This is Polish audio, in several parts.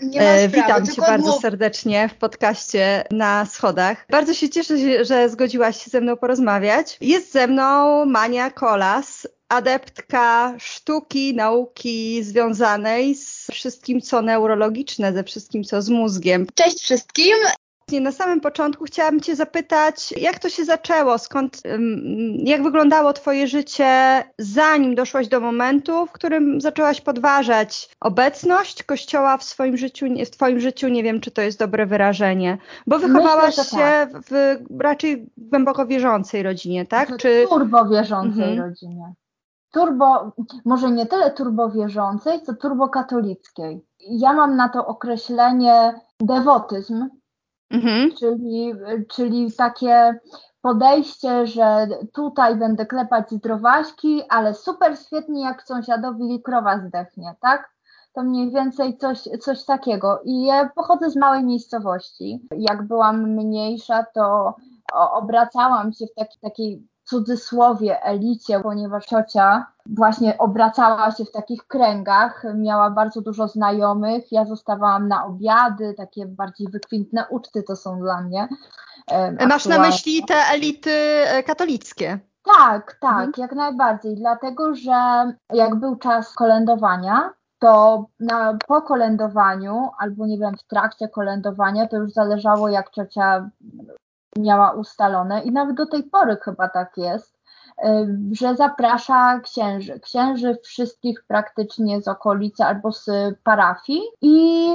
Sprawy, Witam Cię bardzo mów. serdecznie w podcaście na schodach. Bardzo się cieszę, że zgodziłaś się ze mną porozmawiać. Jest ze mną Mania Kolas, adeptka sztuki, nauki związanej z wszystkim, co neurologiczne, ze wszystkim, co z mózgiem. Cześć wszystkim. Na samym początku chciałabym Cię zapytać, jak to się zaczęło, skąd, jak wyglądało Twoje życie, zanim doszłaś do momentu, w którym zaczęłaś podważać obecność Kościoła w swoim życiu, w Twoim życiu, nie wiem, czy to jest dobre wyrażenie, bo wychowałaś Myślę, się tak. w raczej głęboko wierzącej rodzinie, tak? W Czy... turbo wierzącej Mhm. rodzinie. Turbo, może nie tyle turbo wierzącej, co turbo katolickiej. Ja mam na to określenie dewotyzm, Mhm. czyli, czyli takie podejście, że tutaj będę klepać zdrowaśki, ale super świetnie jak sąsiadowi krowa zdechnie, tak? To mniej więcej coś, coś takiego. I ja pochodzę z małej miejscowości. Jak byłam mniejsza, to obracałam się w taki, takiej cudzysłowie elicie, ponieważ ciocia właśnie obracała się w takich kręgach, miała bardzo dużo znajomych, ja zostawałam na obiady, takie bardziej wykwintne uczty to są dla mnie. Em, Masz na myśli te elity e, katolickie? Tak, tak, Mhm. jak najbardziej, dlatego że jak był czas kolędowania, to na, po kolędowaniu, albo nie wiem, w trakcie kolędowania, to już zależało jak ciocia miała ustalone i nawet do tej pory chyba tak jest, y, że zaprasza księży, księży wszystkich praktycznie z okolicy albo z parafii i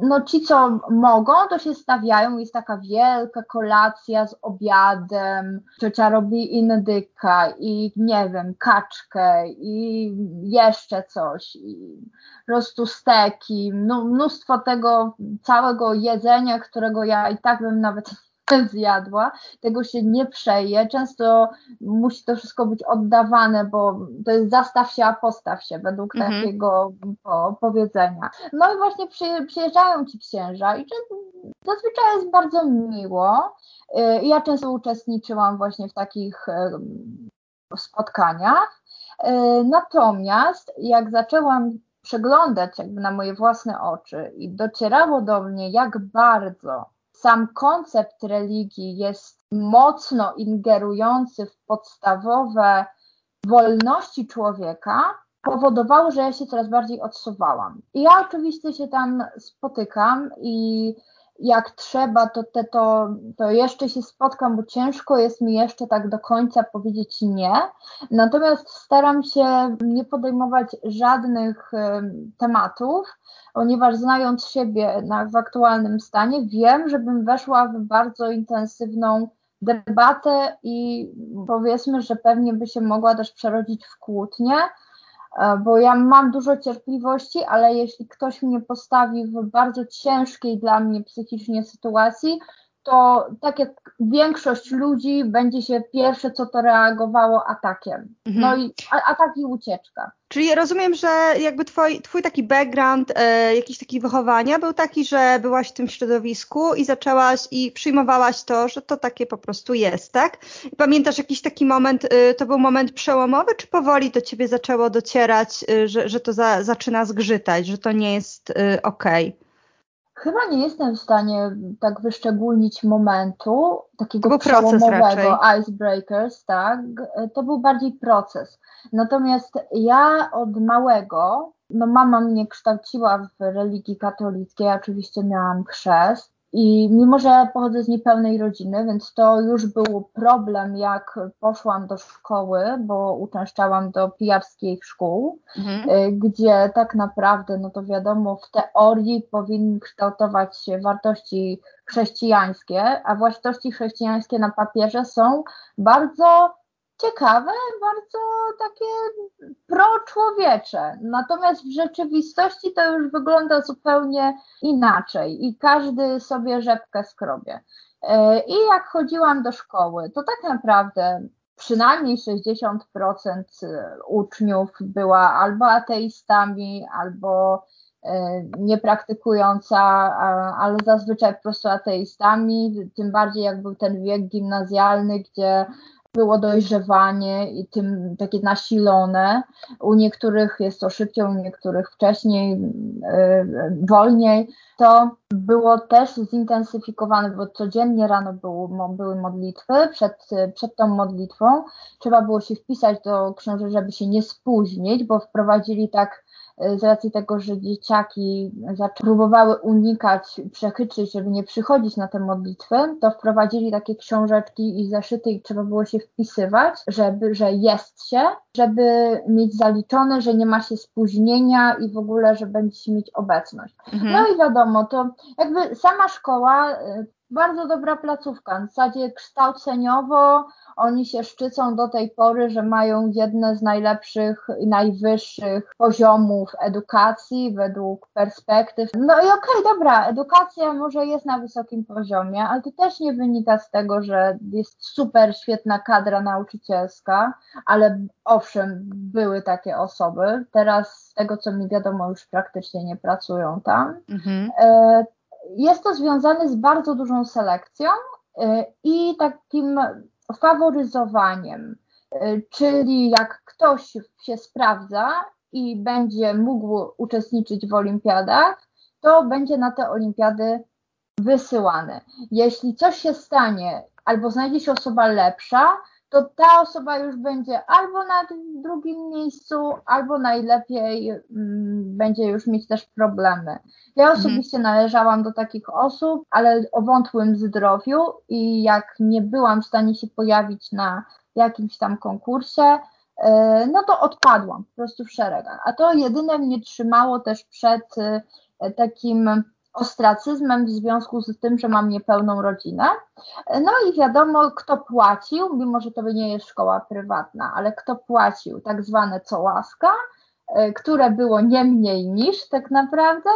no ci, co mogą, to się stawiają, jest taka wielka kolacja z obiadem, ciocia robi indyka i nie wiem, kaczkę i jeszcze coś, i po prostu steki, no, mnóstwo tego całego jedzenia, którego ja i tak bym nawet zjadła, tego się nie przeje, często musi to wszystko być oddawane, bo to jest zastaw się, a postaw się, według Mhm. takiego po, powiedzenia. No i właśnie przy, przyjeżdżają ci księża i zazwyczaj jest bardzo miło. Y, Ja często uczestniczyłam właśnie w takich em, spotkaniach. Y, Natomiast jak zaczęłam przeglądać jakby na moje własne oczy i docierało do mnie, jak bardzo sam koncept religii jest mocno ingerujący w podstawowe wolności człowieka, powodowało, że ja się coraz bardziej odsuwałam. I ja oczywiście się tam spotykam i jak trzeba, to, te, to, to jeszcze się spotkam, bo ciężko jest mi jeszcze tak do końca powiedzieć nie. Natomiast staram się nie podejmować żadnych em, tematów, ponieważ znając siebie na, w aktualnym stanie, wiem, żebym weszła w bardzo intensywną debatę i powiedzmy, że pewnie by się mogła też przerodzić w kłótnię, e, bo ja mam dużo cierpliwości, ale jeśli ktoś mnie postawi w bardzo ciężkiej dla mnie psychicznie sytuacji, to tak jak większość ludzi będzie się pierwsze co to reagowało atakiem. Mhm. No i atak i ucieczka. Czyli rozumiem, że jakby twoj, twój taki background, e, jakiś taki wychowania był taki, że byłaś w tym środowisku i zaczęłaś i przyjmowałaś to, że to takie po prostu jest, tak? I pamiętasz jakiś taki moment, y, to był moment przełomowy, czy powoli do ciebie zaczęło docierać, y, że, że to za, zaczyna zgrzytać, że to nie jest y, okej? Chyba nie jestem w stanie tak wyszczególnić momentu takiego To był przełomowego icebreakers, tak? To był bardziej proces. Natomiast ja od małego, no mama mnie kształciła w religii katolickiej, oczywiście miałam chrzest i mimo, że pochodzę z niepełnej rodziny, więc to już był problem, jak poszłam do szkoły, bo uczęszczałam do pijarskich szkół, Mhm. y, gdzie tak naprawdę, no to wiadomo, w teorii powinny kształtować się wartości chrześcijańskie, a wartości chrześcijańskie na papierze są bardzo ciekawe, bardzo takie pro-człowiecze. Natomiast w rzeczywistości to już wygląda zupełnie inaczej i każdy sobie rzepkę skrobie. Y, I jak chodziłam do szkoły, to tak naprawdę przynajmniej 60% uczniów była albo ateistami, albo e, niepraktykująca, ale zazwyczaj po prostu ateistami, tym bardziej jak był ten wiek gimnazjalny, gdzie było dojrzewanie i tym takie nasilone. U niektórych jest to szybciej, u niektórych wcześniej, yy, wolniej. To było też zintensyfikowane, bo codziennie rano było, były modlitwy. Przed, przed tą modlitwą trzeba było się wpisać do książek, żeby się nie spóźnić, bo wprowadzili tak z racji tego, że dzieciaki próbowały unikać, przechytrzyć, żeby nie przychodzić na te modlitwy, to wprowadzili takie książeczki i zeszyty i trzeba było się wpisywać, żeby, że jest się, żeby mieć zaliczone, że nie ma się spóźnienia i w ogóle, że będzie się mieć obecność. Mhm. No i wiadomo, to jakby sama szkoła e, bardzo dobra placówka, w zasadzie kształceniowo oni się szczycą do tej pory, że mają jedne z najlepszych i najwyższych poziomów edukacji według perspektyw. No i okej, okay, dobra, edukacja może jest na wysokim poziomie, ale to też nie wynika z tego, że jest super świetna kadra nauczycielska, ale owszem, były takie osoby. Teraz z tego, co mi wiadomo, już praktycznie nie pracują tam. Mhm. E, jest to związane z bardzo dużą selekcją e, i takim faworyzowaniem, y, czyli jak ktoś się sprawdza i będzie mógł uczestniczyć w olimpiadach, to będzie na te olimpiady wysyłany. Jeśli coś się stanie, albo znajdzie się osoba lepsza, to ta osoba już będzie albo na drugim miejscu, albo najlepiej mm, będzie już mieć też problemy. Ja mhm. osobiście mhm. należałam do takich osób, ale o wątłym zdrowiu i jak nie byłam w stanie się pojawić na jakimś tam konkursie, e, no to odpadłam po prostu w szeregach. A to jedyne mnie trzymało też przed e, takim ostracyzmem w związku z tym, że mam niepełną rodzinę. No i wiadomo, kto płacił, mimo że to nie jest szkoła prywatna, ale kto płacił tak zwane co łaska, e, które było nie mniej niż tak naprawdę,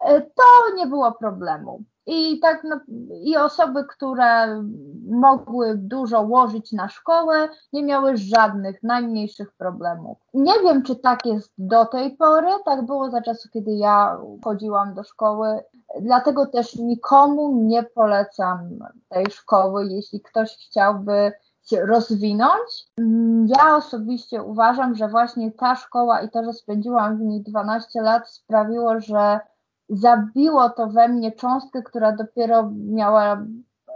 e, to nie było problemu. I tak no, i osoby, które mogły dużo łożyć na szkołę, nie miały żadnych najmniejszych problemów. Nie wiem, czy tak jest do tej pory, tak było za czasów, kiedy ja chodziłam do szkoły, dlatego też nikomu nie polecam tej szkoły, jeśli ktoś chciałby się rozwinąć. Ja osobiście uważam, że właśnie ta szkoła i to, że spędziłam w niej 12 lat sprawiło, że zabiło to we mnie cząstkę, która dopiero miała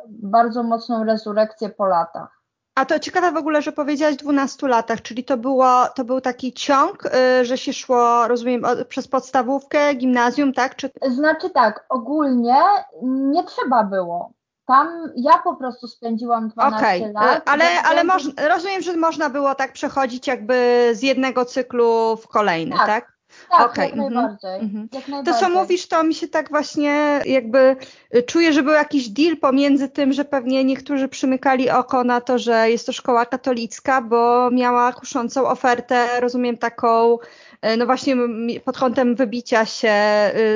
bardzo mocną rezurekcję po latach. A to ciekawe w ogóle, że powiedziałaś 12 latach, czyli to, było, to był taki ciąg, yy, że się szło, rozumiem, przez podstawówkę, gimnazjum, tak? Czy... Znaczy tak, ogólnie nie trzeba było. Tam ja po prostu spędziłam 12 okay. lat. Ale, ale moż, rozumiem, że można było tak przechodzić jakby z jednego cyklu w kolejny, tak? tak? Tak, okay. jak, mhm. najbardziej, mm jak najbardziej. To co mówisz, to mi się tak właśnie jakby y, czuję, że był jakiś deal pomiędzy tym, że pewnie niektórzy przymykali oko na to, że jest to szkoła katolicka, bo miała kuszącą ofertę, rozumiem taką no właśnie pod kątem wybicia się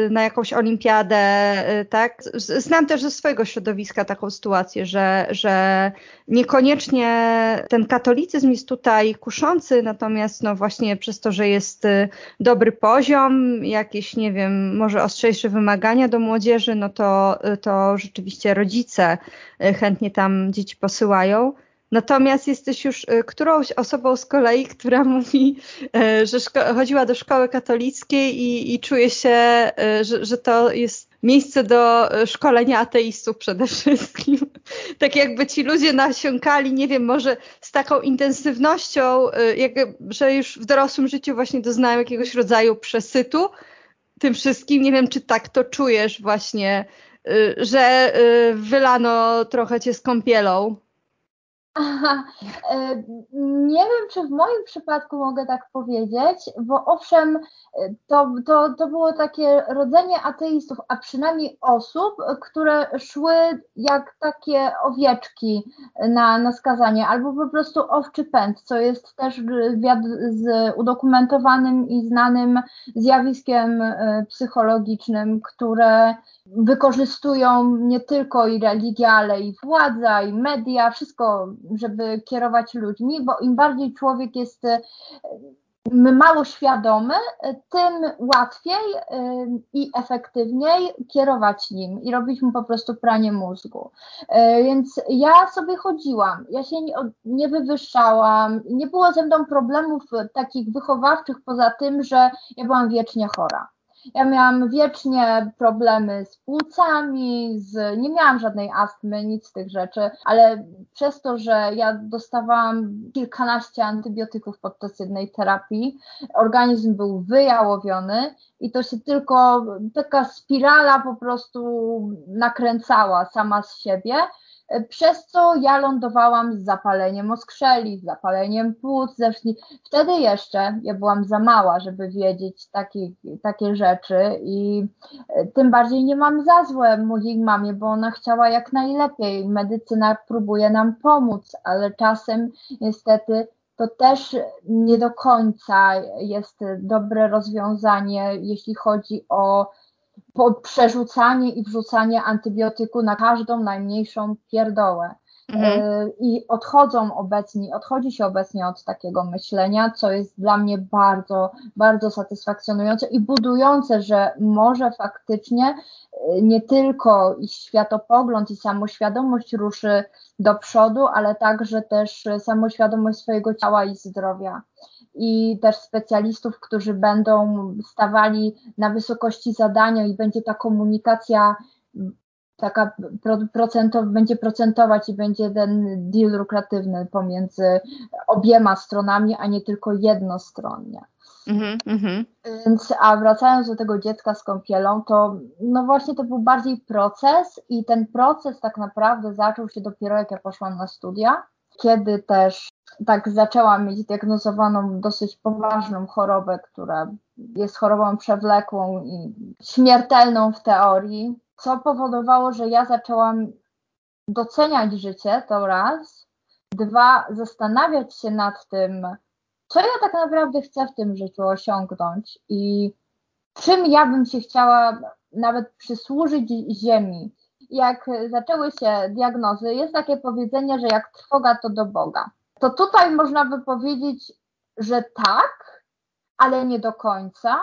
y, na jakąś olimpiadę, y, tak? Znam też ze swojego środowiska taką sytuację, że, że niekoniecznie ten katolicyzm jest tutaj kuszący, natomiast no właśnie przez to, że jest y, dobry poziom, jakieś, nie wiem, może ostrzejsze wymagania do młodzieży, no to, to rzeczywiście rodzice chętnie tam dzieci posyłają. Natomiast jesteś już y, którąś osobą z kolei, która mówi, y, że chodziła do szkoły katolickiej i, i czuje się, y, że, że to jest miejsce do szkolenia ateistów przede wszystkim. tak jakby ci ludzie nasiąkali, nie wiem, może z taką intensywnością, że już w dorosłym życiu właśnie doznają jakiegoś rodzaju przesytu tym wszystkim. Nie wiem, czy tak to czujesz właśnie, że wylano trochę cię z kąpielą. E, nie wiem, czy w moim przypadku mogę tak powiedzieć, bo owszem, e, to, to, to było takie rodzenie ateistów, a przynajmniej osób, które szły jak takie owieczki na, na skazanie, albo po prostu owczy pęd, co jest też z udokumentowanym i znanym zjawiskiem e, psychologicznym, które wykorzystują nie tylko i religia, ale i władza, i media, wszystko, żeby kierować ludźmi, bo im bardziej człowiek jest e, mało świadomy, tym łatwiej i efektywniej kierować nim i robić mu po prostu pranie mózgu. Więc ja sobie chodziłam, ja się nie wywyższałam, nie było ze mną problemów takich wychowawczych poza tym, że ja byłam wiecznie chora. Ja miałam wiecznie problemy z płucami, z, nie miałam żadnej astmy, nic z tych rzeczy, ale przez to, że ja dostawałam kilkanaście antybiotyków podczas jednej terapii, organizm był wyjałowiony i to się tylko taka spirala po prostu nakręcała sama z siebie przez co ja lądowałam z zapaleniem oskrzeli, z zapaleniem płuc, zresztą wtedy jeszcze ja byłam za mała, żeby wiedzieć takie, takie rzeczy i e, tym bardziej nie mam za złe mojej mamie, bo ona chciała jak najlepiej, medycyna próbuje nam pomóc, ale czasem niestety to też nie do końca jest dobre rozwiązanie, jeśli chodzi o przerzucanie i wrzucanie antybiotyku na każdą najmniejszą pierdołę. Mhm. E, I odchodzą obecni, odchodzi się obecnie od takiego myślenia, co jest dla mnie bardzo, bardzo satysfakcjonujące i budujące, że może faktycznie e, nie tylko ich światopogląd i samoświadomość ruszy do przodu, ale także też samoświadomość swojego ciała i zdrowia i też specjalistów, którzy będą stawali na wysokości zadania i będzie ta komunikacja taka procentow, będzie procentować i będzie ten deal lukratywny pomiędzy obiema stronami, a nie tylko jednostronnie. Mm -hmm. Więc, a wracając do tego dziecka z kąpielą, to no właśnie to był bardziej proces i ten proces tak naprawdę zaczął się dopiero jak ja poszłam na studia, kiedy też tak zaczęłam mieć diagnozowaną dosyć poważną chorobę, która jest chorobą przewlekłą i śmiertelną w teorii, co powodowało, że ja zaczęłam doceniać życie, to raz, dwa, zastanawiać się nad tym, co ja tak naprawdę chcę w tym życiu osiągnąć i czym ja bym się chciała nawet przysłużyć Ziemi. Jak zaczęły się diagnozy, jest takie powiedzenie, że jak trwoga, to do Boga to tutaj można by powiedzieć, że tak, ale nie do końca,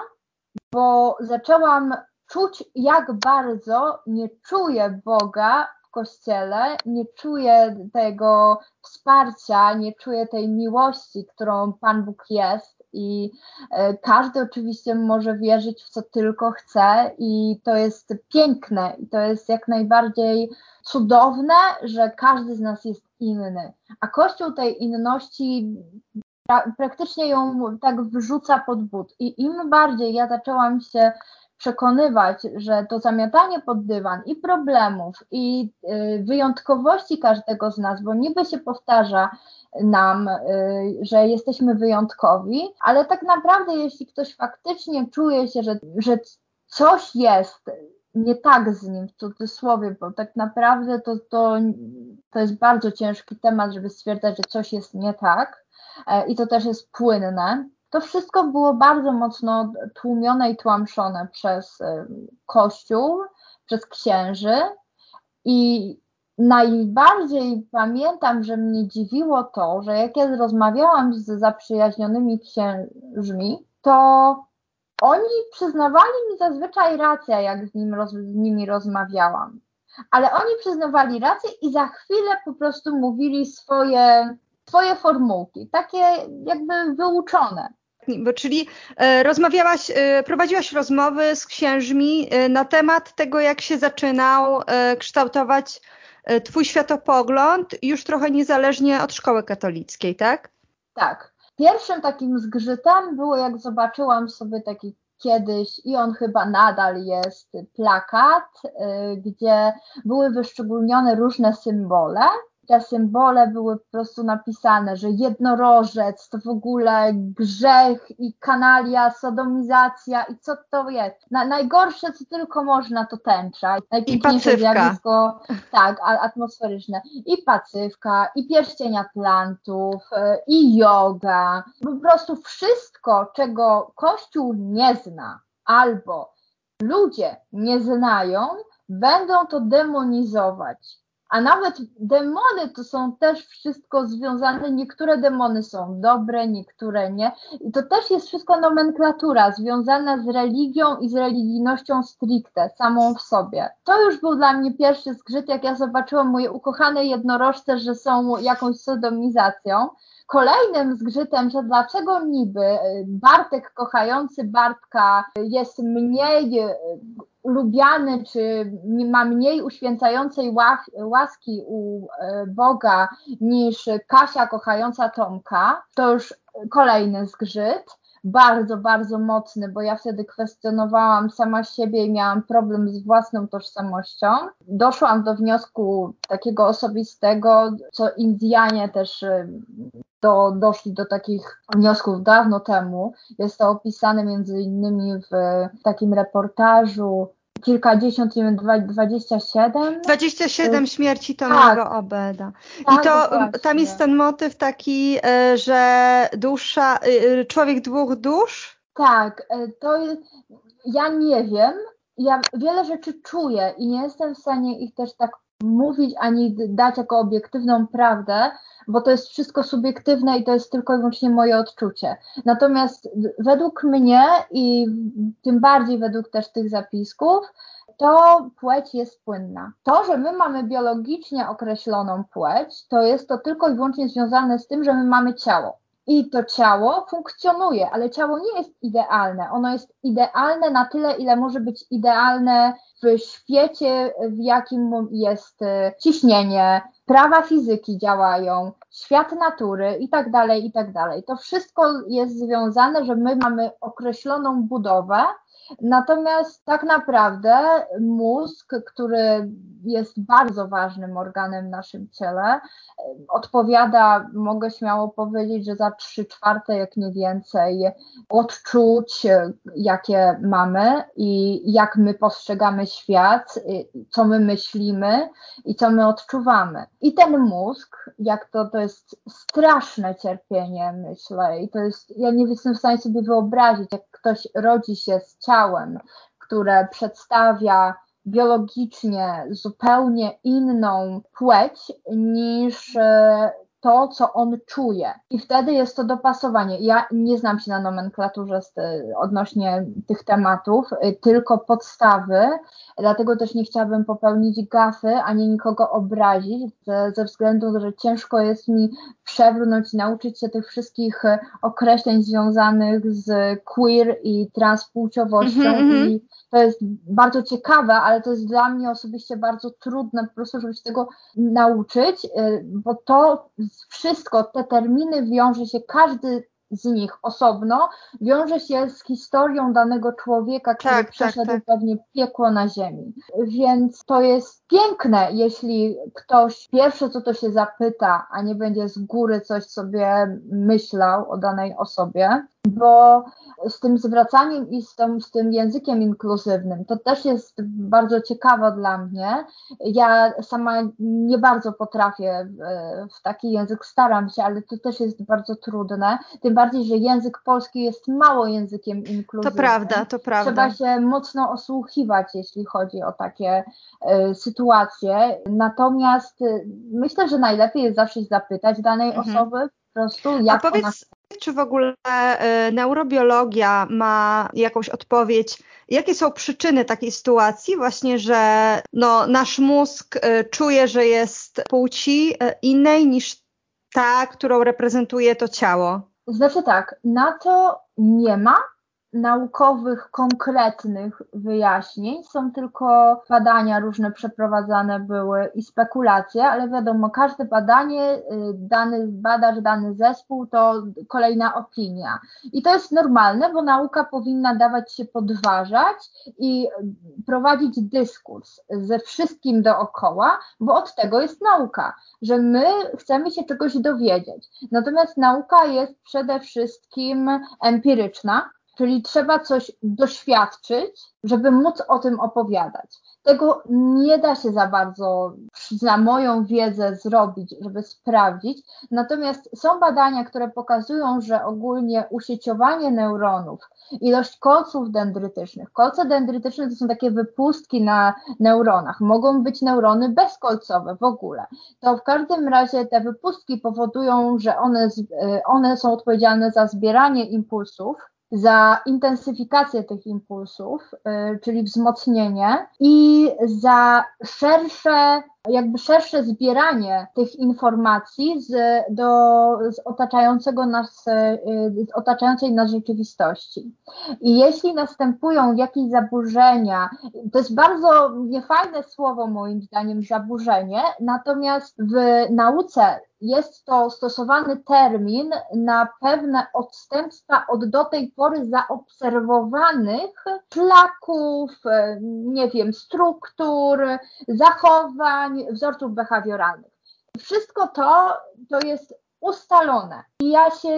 bo zaczęłam czuć, jak bardzo nie czuję Boga w kościele, nie czuję tego wsparcia, nie czuję tej miłości, którą Pan Bóg jest. I e, każdy oczywiście może wierzyć w co tylko chce, i to jest piękne, i to jest jak najbardziej cudowne, że każdy z nas jest inny. A Kościół tej inności pra praktycznie ją tak wrzuca pod but. I im bardziej ja zaczęłam się przekonywać, że to zamiatanie pod dywan i problemów, i y, wyjątkowości każdego z nas, bo niby się powtarza nam, y, że jesteśmy wyjątkowi, ale tak naprawdę, jeśli ktoś faktycznie czuje się, że, że coś jest nie tak z nim w cudzysłowie, bo tak naprawdę to, to, to jest bardzo ciężki temat, żeby stwierdzać, że coś jest nie tak e, i to też jest płynne. To wszystko było bardzo mocno tłumione i tłamszone przez e, Kościół, przez księży i najbardziej pamiętam, że mnie dziwiło to, że jak ja rozmawiałam z zaprzyjaźnionymi księżmi, to oni przyznawali mi zazwyczaj rację, jak z, nim roz, z nimi rozmawiałam. Ale oni przyznawali rację i za chwilę po prostu mówili swoje, swoje formułki, takie jakby wyuczone. Bo, czyli e, rozmawiałaś, e, prowadziłaś rozmowy z księżmi e, na temat tego, jak się zaczynał kształtować Twój światopogląd, już trochę niezależnie od szkoły katolickiej, tak? Tak. Pierwszym takim zgrzytem było, jak zobaczyłam sobie taki kiedyś, i on chyba nadal jest, plakat, gdzie były wyszczególnione różne symbole te symbole były po prostu napisane, że jednorożec to w ogóle grzech i kanalia, sodomizacja i co to jest. Na, najgorsze, co tylko można, to tęcza. Najpiękniejsze zjawisko, tak, atmosferyczne. I pacywka, i pierścień Atlantów, y, i yoga. Po prostu wszystko, czego Kościół nie zna, albo ludzie nie znają, będą to demonizować A nawet demony to są też wszystko związane, niektóre demony są dobre, niektóre nie. I to też jest wszystko nomenklatura związana z religią i z religijnością stricte, samą w sobie. To już był dla mnie pierwszy zgrzyt, jak ja zobaczyłam moje ukochane jednorożce, że są jakąś sodomizacją. Kolejnym zgrzytem, że dlaczego niby Bartek kochający Bartka jest mniej lubiany, czy ma mniej uświęcającej łaski u e, Boga niż Kasia kochająca Tomka, to już kolejny zgrzyt bardzo, bardzo mocny, bo ja wtedy kwestionowałam sama siebie i miałam problem z własną tożsamością. Doszłam do wniosku takiego osobistego, co Indianie też y, do, doszli do takich wniosków dawno temu. Jest to opisane między innymi w takim reportażu kilkadziesiąt, nie wiem, dwadzieścia siedem. Dwadzieścia siedem śmierci Tomiego tak. Obeda. Tak, I to właśnie. tam jest ten motyw taki, e, że dusza, człowiek dwóch dusz? Tak, to jest, ja nie wiem, ja wiele rzeczy czuję i nie jestem w stanie ich też tak mówić ani dać jako obiektywną prawdę, bo to jest wszystko subiektywne i to jest tylko i wyłącznie moje odczucie. Natomiast według mnie i tym bardziej według też tych zapisków, to płeć jest płynna. To, że my mamy biologicznie określoną płeć, to jest to tylko i wyłącznie związane z tym, że my mamy ciało. I to ciało funkcjonuje, ale ciało nie jest idealne. Ono jest idealne na tyle, ile może być idealne w świecie, w jakim jest e, ciśnienie, prawa fizyki działają, świat natury i tak dalej, i tak dalej. To wszystko jest związane, że my mamy określoną budowę, Natomiast tak naprawdę mózg, który jest bardzo ważnym organem w naszym ciele, odpowiada, mogę śmiało powiedzieć, że za trzy czwarte, jak nie więcej, odczuć, jakie mamy i jak my postrzegamy świat, co my myślimy i co my odczuwamy. I ten mózg, jak to, to jest straszne cierpienie, myślę, i to jest, ja nie jestem w stanie sobie wyobrazić, jak ktoś rodzi się z ciałem, które przedstawia biologicznie zupełnie inną płeć niż e, to, co on czuje. I wtedy jest to dopasowanie. Ja nie znam się na nomenklaturze odnośnie tych tematów, y, tylko podstawy, dlatego też nie chciałabym popełnić gafy, ani nikogo obrazić, ze, względu, że ciężko jest mi przebrnąć nauczyć się tych wszystkich y, określeń związanych z queer i transpłciowością mm -hmm. i to jest bardzo ciekawe, ale to jest dla mnie osobiście bardzo trudne po prostu, żeby się tego nauczyć, y, bo to wszystko, te terminy wiąże się, każdy z nich osobno wiąże się z historią danego człowieka, który tak, tak przeszedł tak, tak. pewnie piekło na ziemi. Więc to jest piękne, jeśli ktoś pierwsze co to się zapyta, a nie będzie z góry coś sobie myślał o danej osobie, bo z tym zwracaniem i z tym, z tym językiem inkluzywnym, to też jest bardzo ciekawe dla mnie. Ja sama nie bardzo potrafię w taki język, staram się, ale to też jest bardzo trudne. Tym bardziej, że język polski jest mało językiem inkluzywnym. To prawda, to prawda. Trzeba się mocno osłuchiwać, jeśli chodzi o takie y, sytuacje. Natomiast y, myślę, że najlepiej jest zawsze zapytać danej mhm. osoby prostu, jak A powiedz, ona czy w ogóle y, neurobiologia ma jakąś odpowiedź, jakie są przyczyny takiej sytuacji, właśnie, że no, nasz mózg y, czuje, że jest płci y, innej niż ta, którą reprezentuje to ciało? Znaczy tak, na to nie ma naukowych, konkretnych wyjaśnień, są tylko badania różne przeprowadzane były i spekulacje, ale wiadomo, każde badanie, y, dany badacz, dany zespół to kolejna opinia. I to jest normalne, bo nauka powinna dawać się podważać i prowadzić dyskurs ze wszystkim dookoła, bo od tego jest nauka, że my chcemy się czegoś dowiedzieć. Natomiast nauka jest przede wszystkim empiryczna, Czyli trzeba coś doświadczyć, żeby móc o tym opowiadać. Tego nie da się za bardzo, na moją wiedzę, zrobić, żeby sprawdzić. Natomiast są badania, które pokazują, że ogólnie usieciowanie neuronów, ilość kolców dendrytycznych. Kolce dendrytyczne to są takie wypustki na neuronach. Mogą być neurony bezkolcowe w ogóle. To w każdym razie te wypustki powodują, że one, one są odpowiedzialne za zbieranie impulsów za intensyfikację tych impulsów, y, czyli wzmocnienie i za szersze, jakby szersze zbieranie tych informacji z, do, z otaczającego nas, y, z otaczającej nas rzeczywistości. I jeśli następują jakieś zaburzenia, to jest bardzo niefajne słowo moim zdaniem zaburzenie, natomiast w nauce jest to stosowany termin na pewne odstępstwa od do tej pory zaobserwowanych szlaków, e, nie wiem, struktur, zachowań, wzorców behawioralnych. Wszystko to to jest ustalone. I ja się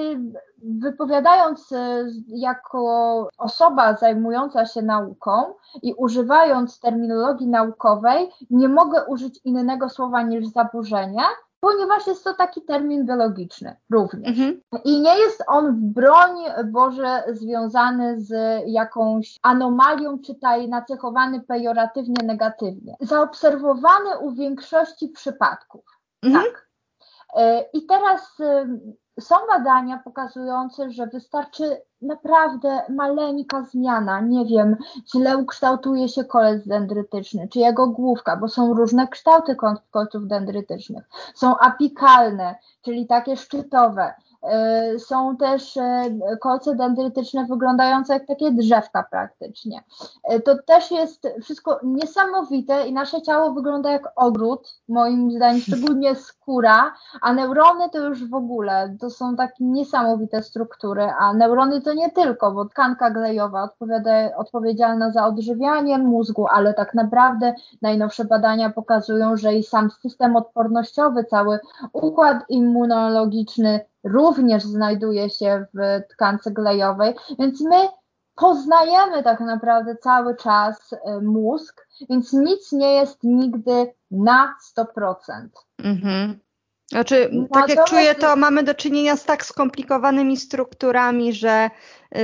wypowiadając e, jako osoba zajmująca się nauką i używając terminologii naukowej, nie mogę użyć innego słowa niż zaburzenie, ponieważ jest to taki termin biologiczny również. Mhm. I nie jest on w broń Boże związany z jakąś anomalią, czytaj nacechowany pejoratywnie, negatywnie. Zaobserwowany u większości przypadków. Mhm. Tak. E, I teraz są badania pokazujące, że wystarczy naprawdę maleńka zmiana, nie wiem, źle ukształtuje się kolec dendrytyczny, czy jego główka, bo są różne kształty kolców dendrytycznych. Są apikalne, czyli takie szczytowe, są też e, kolce dendrytyczne wyglądające jak takie drzewka praktycznie. E, to też jest wszystko niesamowite i nasze ciało wygląda jak ogród, moim zdaniem, szczególnie skóra, a neurony to już w ogóle, to są takie niesamowite struktury, a neurony to nie tylko, bo tkanka glejowa odpowiedzialna za odżywianie mózgu, ale tak naprawdę najnowsze badania pokazują, że i sam system odpornościowy, cały układ immunologiczny również znajduje się w tkance glejowej, więc my poznajemy tak naprawdę cały czas y, mózg, więc nic nie jest nigdy na 100%. Mhm. Znaczy, no tak jak czuję, to mamy do czynienia z tak skomplikowanymi strukturami, że y,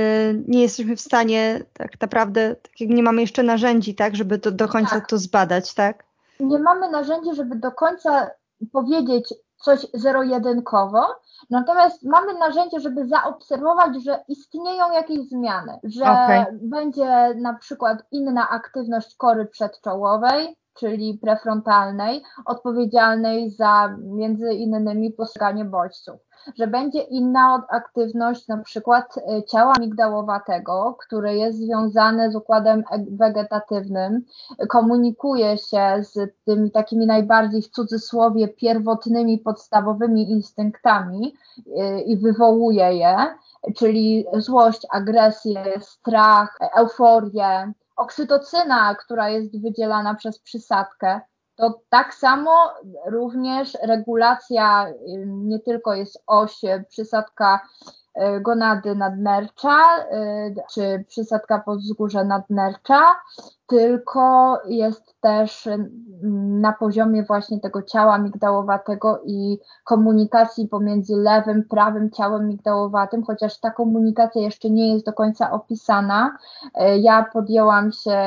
nie jesteśmy w stanie tak naprawdę, tak jak nie mamy jeszcze narzędzi, tak, żeby to do końca tak. to zbadać, tak? Nie mamy narzędzi, żeby do końca powiedzieć coś zero-jedynkowo, Natomiast mamy narzędzie, żeby zaobserwować, że istnieją jakieś zmiany, że okay. będzie na przykład inna aktywność kory przedczołowej, czyli prefrontalnej, odpowiedzialnej za między innymi postrzeganie bodźców że będzie inna aktywność na przykład e, ciała migdałowatego, które jest związane z układem wegetatywnym, komunikuje się z tymi takimi najbardziej w cudzysłowie pierwotnymi, podstawowymi instynktami e, i wywołuje je, czyli złość, agresję, strach, euforię, oksytocyna, która jest wydzielana przez przysadkę, to tak samo również regulacja nie tylko jest oś przysadka y, gonady nadnercza, y, czy przysadka podzgórze nadnercza, tylko jest też na poziomie właśnie tego ciała migdałowatego i komunikacji pomiędzy lewym, prawym ciałem migdałowatym, chociaż ta komunikacja jeszcze nie jest do końca opisana. E, ja podjęłam się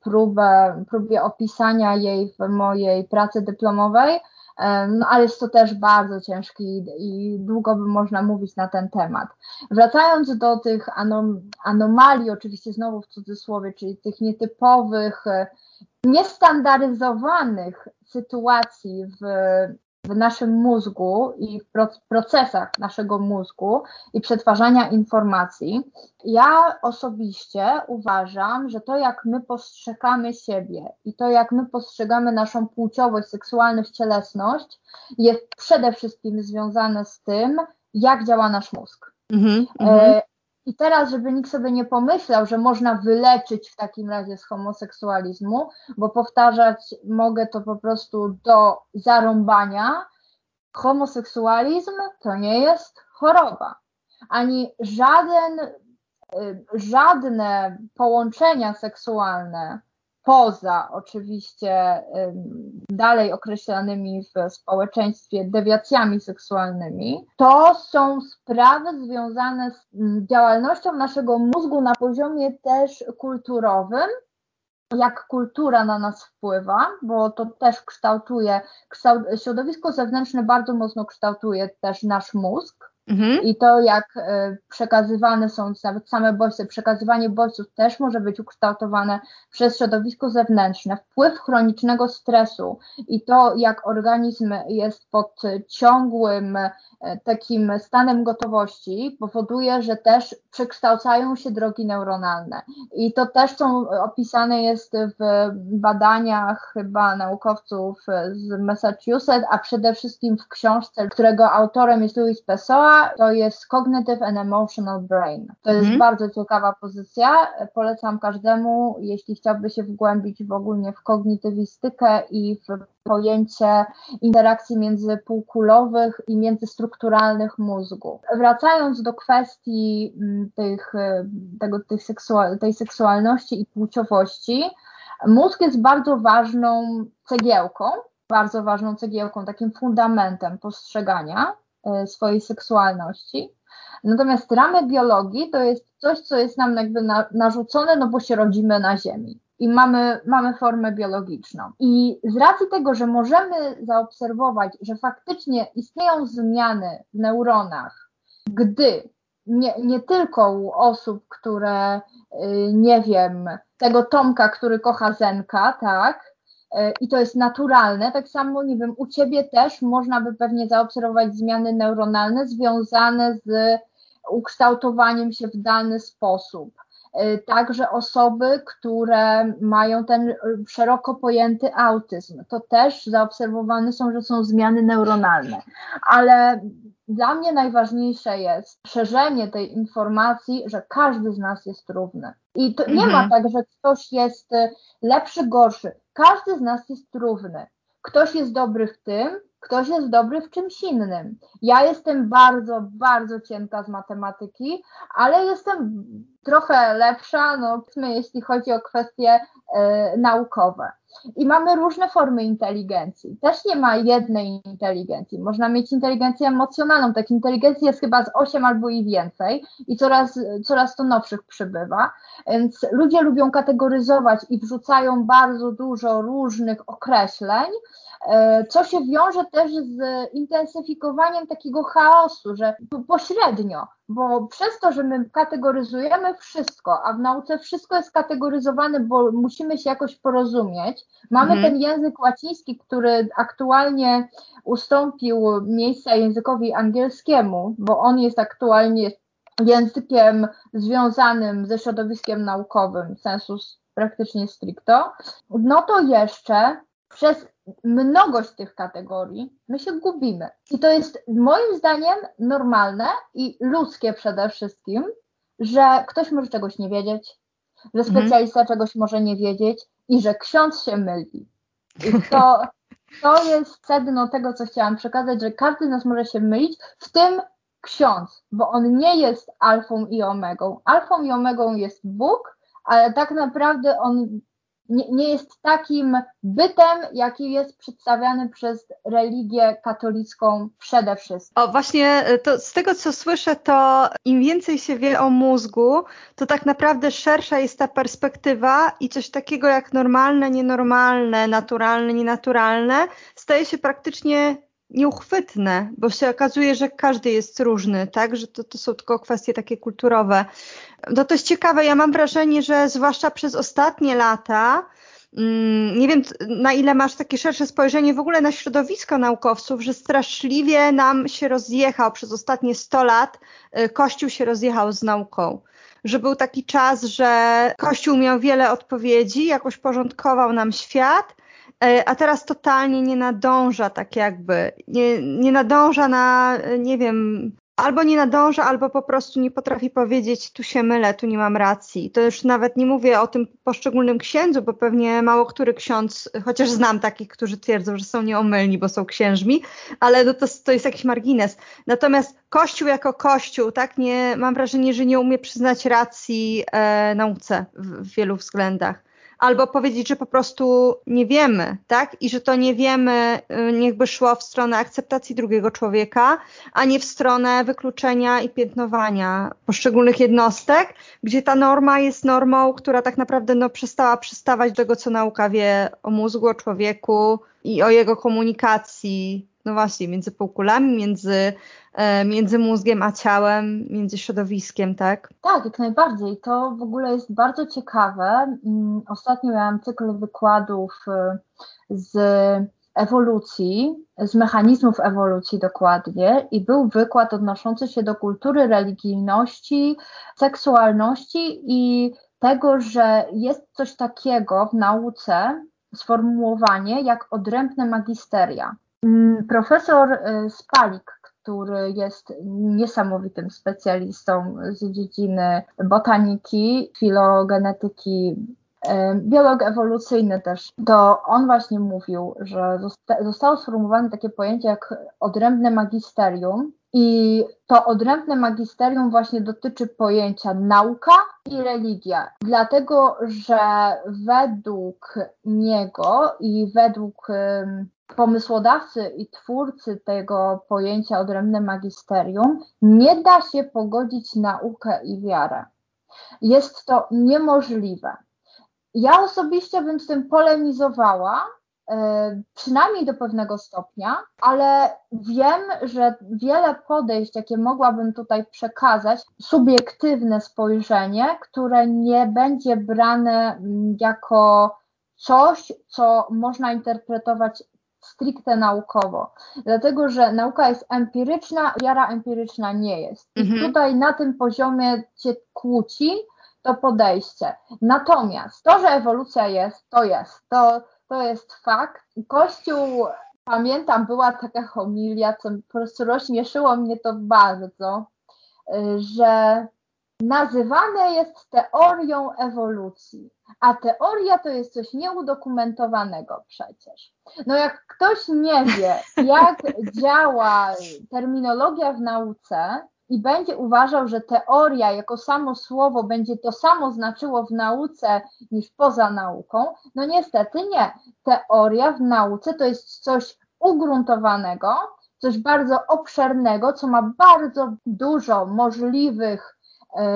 próbę, próbie opisania jej w mojej pracy dyplomowej, e, no ale jest to też bardzo ciężki i długo by można mówić na ten temat. Wracając do tych anom anomalii, oczywiście znowu w cudzysłowie, czyli tych nietypowych, e, niestandaryzowanych sytuacji w, w naszym mózgu i w procesach naszego mózgu i przetwarzania informacji, ja osobiście uważam, że to jak my postrzegamy siebie i to jak my postrzegamy naszą płciowość, seksualność, cielesność jest przede wszystkim związane z tym, jak działa nasz mózg. Mm -hmm. I teraz, żeby nikt sobie nie pomyślał, że można wyleczyć w takim razie z homoseksualizmu, bo powtarzać mogę to po prostu do zarąbania, homoseksualizm to nie jest choroba. Ani żaden żadne połączenia seksualne poza oczywiście dalej określanymi w społeczeństwie dewiacjami seksualnymi, to są sprawy związane z działalnością naszego mózgu na poziomie też kulturowym, jak kultura na nas wpływa, bo to też kształtuje, kształt, środowisko zewnętrzne bardzo mocno kształtuje też nasz mózg. Mhm. I to, jak e, przekazywane są nawet same bodźce, przekazywanie bodźców też może być ukształtowane przez środowisko zewnętrzne, wpływ chronicznego stresu i to, jak organizm jest pod ciągłym e, takim stanem gotowości, powoduje, że też przekształcają się drogi neuronalne. I to też są opisane jest w badaniach chyba naukowców z Massachusetts, a przede wszystkim w książce, którego autorem jest Louis Pessoa, to jest Cognitive and Emotional Brain. To jest mhm. bardzo ciekawa pozycja. Polecam każdemu, jeśli chciałby się wgłębić w ogólnie w kognitywistykę i w pojęcie interakcji międzypółkulowych i międzystrukturalnych mózgu. Wracając do kwestii mm, tych, tego, tych seksual, tej seksualności i płciowości, mózg jest bardzo ważną cegiełką, bardzo ważną cegiełką, takim fundamentem postrzegania. E, swojej seksualności. Natomiast ramy biologii to jest coś, co jest nam jakby na, narzucone, no bo się rodzimy na Ziemi i mamy, mamy formę biologiczną. I z racji tego, że możemy zaobserwować, że faktycznie istnieją zmiany w neuronach, gdy nie, nie tylko u osób, które, y, nie wiem, tego Tomka, który kocha Zenka, tak, i to jest naturalne. Tak samo, nie wiem, u Ciebie też można by pewnie zaobserwować zmiany neuronalne związane z ukształtowaniem się w dany sposób. E, także osoby, które mają ten szeroko pojęty autyzm, to też zaobserwowane są, że są zmiany neuronalne. Ale dla mnie najważniejsze jest szerzenie tej informacji, że każdy z nas jest równy. I to nie ma mhm. tak, że ktoś jest lepszy, gorszy. Każdy z nas jest równy. Ktoś jest dobry w tym, ktoś jest dobry w czymś innym. Ja jestem bardzo, bardzo cienka z matematyki, ale jestem trochę lepsza, no, jeśli chodzi o kwestie e, naukowe. I mamy różne formy inteligencji. Też nie ma jednej inteligencji. Można mieć inteligencję emocjonalną. Tak inteligencji jest chyba z 8 albo i więcej i coraz, coraz to nowszych przybywa. Więc ludzie lubią kategoryzować i wrzucają bardzo dużo różnych określeń, co się wiąże też z intensyfikowaniem takiego chaosu, że pośrednio, bo przez to, że my kategoryzujemy wszystko, a w nauce wszystko jest kategoryzowane, bo musimy się jakoś porozumieć, mamy mhm. ten język łaciński, który aktualnie ustąpił miejsca językowi angielskiemu, bo on jest aktualnie językiem związanym ze środowiskiem naukowym, sensus praktycznie stricto, no to jeszcze przez mnogość tych kategorii, my się gubimy. I to jest moim zdaniem normalne i ludzkie przede wszystkim, że ktoś może czegoś nie wiedzieć, że mhm. specjalista mhm. czegoś może nie wiedzieć i że ksiądz się myli. I to, to jest sedno tego, co chciałam przekazać, że każdy z nas może się mylić, w tym ksiądz, bo on nie jest alfą i omegą. Alfą i omegą jest Bóg, ale tak naprawdę on nie, nie jest takim bytem, jaki jest przedstawiany przez religię katolicką przede wszystkim. O, właśnie e, to z tego, co słyszę, to im więcej się wie o mózgu, to tak naprawdę szersza jest ta perspektywa i coś takiego jak normalne, nienormalne, naturalne, nienaturalne staje się praktycznie nieuchwytne, bo się okazuje, że każdy jest różny, tak, że to, to są tylko kwestie takie kulturowe. No to jest ciekawe, ja mam wrażenie, że zwłaszcza przez ostatnie lata, mm, nie wiem na ile masz takie szersze spojrzenie w ogóle na środowisko naukowców, że straszliwie nam się rozjechał przez ostatnie 100 lat, y, Kościół się rozjechał z nauką że był taki czas, że Kościół miał wiele odpowiedzi, jakoś porządkował nam świat, a teraz totalnie nie nadąża tak jakby, nie, nie nadąża na, nie wiem, albo nie nadąża, albo po prostu nie potrafi powiedzieć, tu się mylę, tu nie mam racji. To już nawet nie mówię o tym poszczególnym księdzu, bo pewnie mało który ksiądz, chociaż znam takich, którzy twierdzą, że są nieomylni, bo są księżmi, ale no to, to jest jakiś margines. Natomiast Kościół jako Kościół, tak, nie, mam wrażenie, że nie umie przyznać racji e, nauce w, w wielu względach albo powiedzieć, że po prostu nie wiemy, tak? I że to nie wiemy, y, niechby szło w stronę akceptacji drugiego człowieka, a nie w stronę wykluczenia i piętnowania poszczególnych jednostek, gdzie ta norma jest normą, która tak naprawdę no, przestała przystawać do tego, co nauka wie o mózgu, o człowieku i o jego komunikacji, no właśnie, między półkulami, między E, między mózgiem a ciałem, między środowiskiem, tak? Tak, jak najbardziej. To w ogóle jest bardzo ciekawe. Mm, ostatnio miałam cykl wykładów e, z ewolucji, z mechanizmów ewolucji dokładnie i był wykład odnoszący się do kultury, religijności, seksualności i tego, że jest coś takiego w nauce, sformułowanie jak odrębne magisteria. Mm, profesor e, Spalik, który jest niesamowitym specjalistą z dziedziny botaniki, filogenetyki, e, biolog ewolucyjny też, to on właśnie mówił, że zosta zostało sformułowane takie pojęcie jak odrębne magisterium i to odrębne magisterium właśnie dotyczy pojęcia nauka i religia, dlatego że według niego i według pomysłodawcy i twórcy tego pojęcia odrębne magisterium, nie da się pogodzić naukę i wiarę. Jest to niemożliwe. Ja osobiście bym z tym polemizowała, e, przynajmniej do pewnego stopnia, ale wiem, że wiele podejść, jakie mogłabym tutaj przekazać, subiektywne spojrzenie, które nie będzie brane mm, jako coś, co można interpretować stricte naukowo, dlatego że nauka jest empiryczna, wiara empiryczna nie jest. I mhm. tutaj na tym poziomie cię kłóci to podejście. Natomiast to, że ewolucja jest, to jest. To, to jest fakt. Kościół, pamiętam, była taka homilia, co po prostu rozśmieszyło mnie to bardzo, że nazywane jest teorią ewolucji. A teoria to jest coś nieudokumentowanego przecież. No jak ktoś nie wie, jak działa terminologia w nauce i będzie uważał, że teoria jako samo słowo będzie to samo znaczyło w nauce niż poza nauką, no niestety nie. Teoria w nauce to jest coś ugruntowanego, coś bardzo obszernego, co ma bardzo dużo możliwych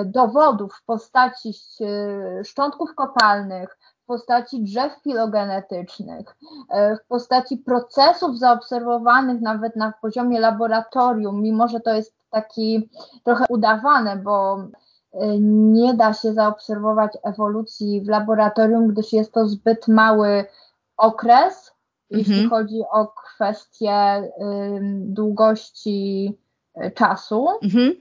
dowodów w postaci e, szczątków kopalnych, w postaci drzew filogenetycznych, e, w postaci procesów zaobserwowanych nawet na poziomie laboratorium, mimo że to jest taki trochę udawane, bo nie da się zaobserwować ewolucji w laboratorium, gdyż jest to zbyt mały okres, jeśli mhm. chodzi o kwestię długości czasu. Mhm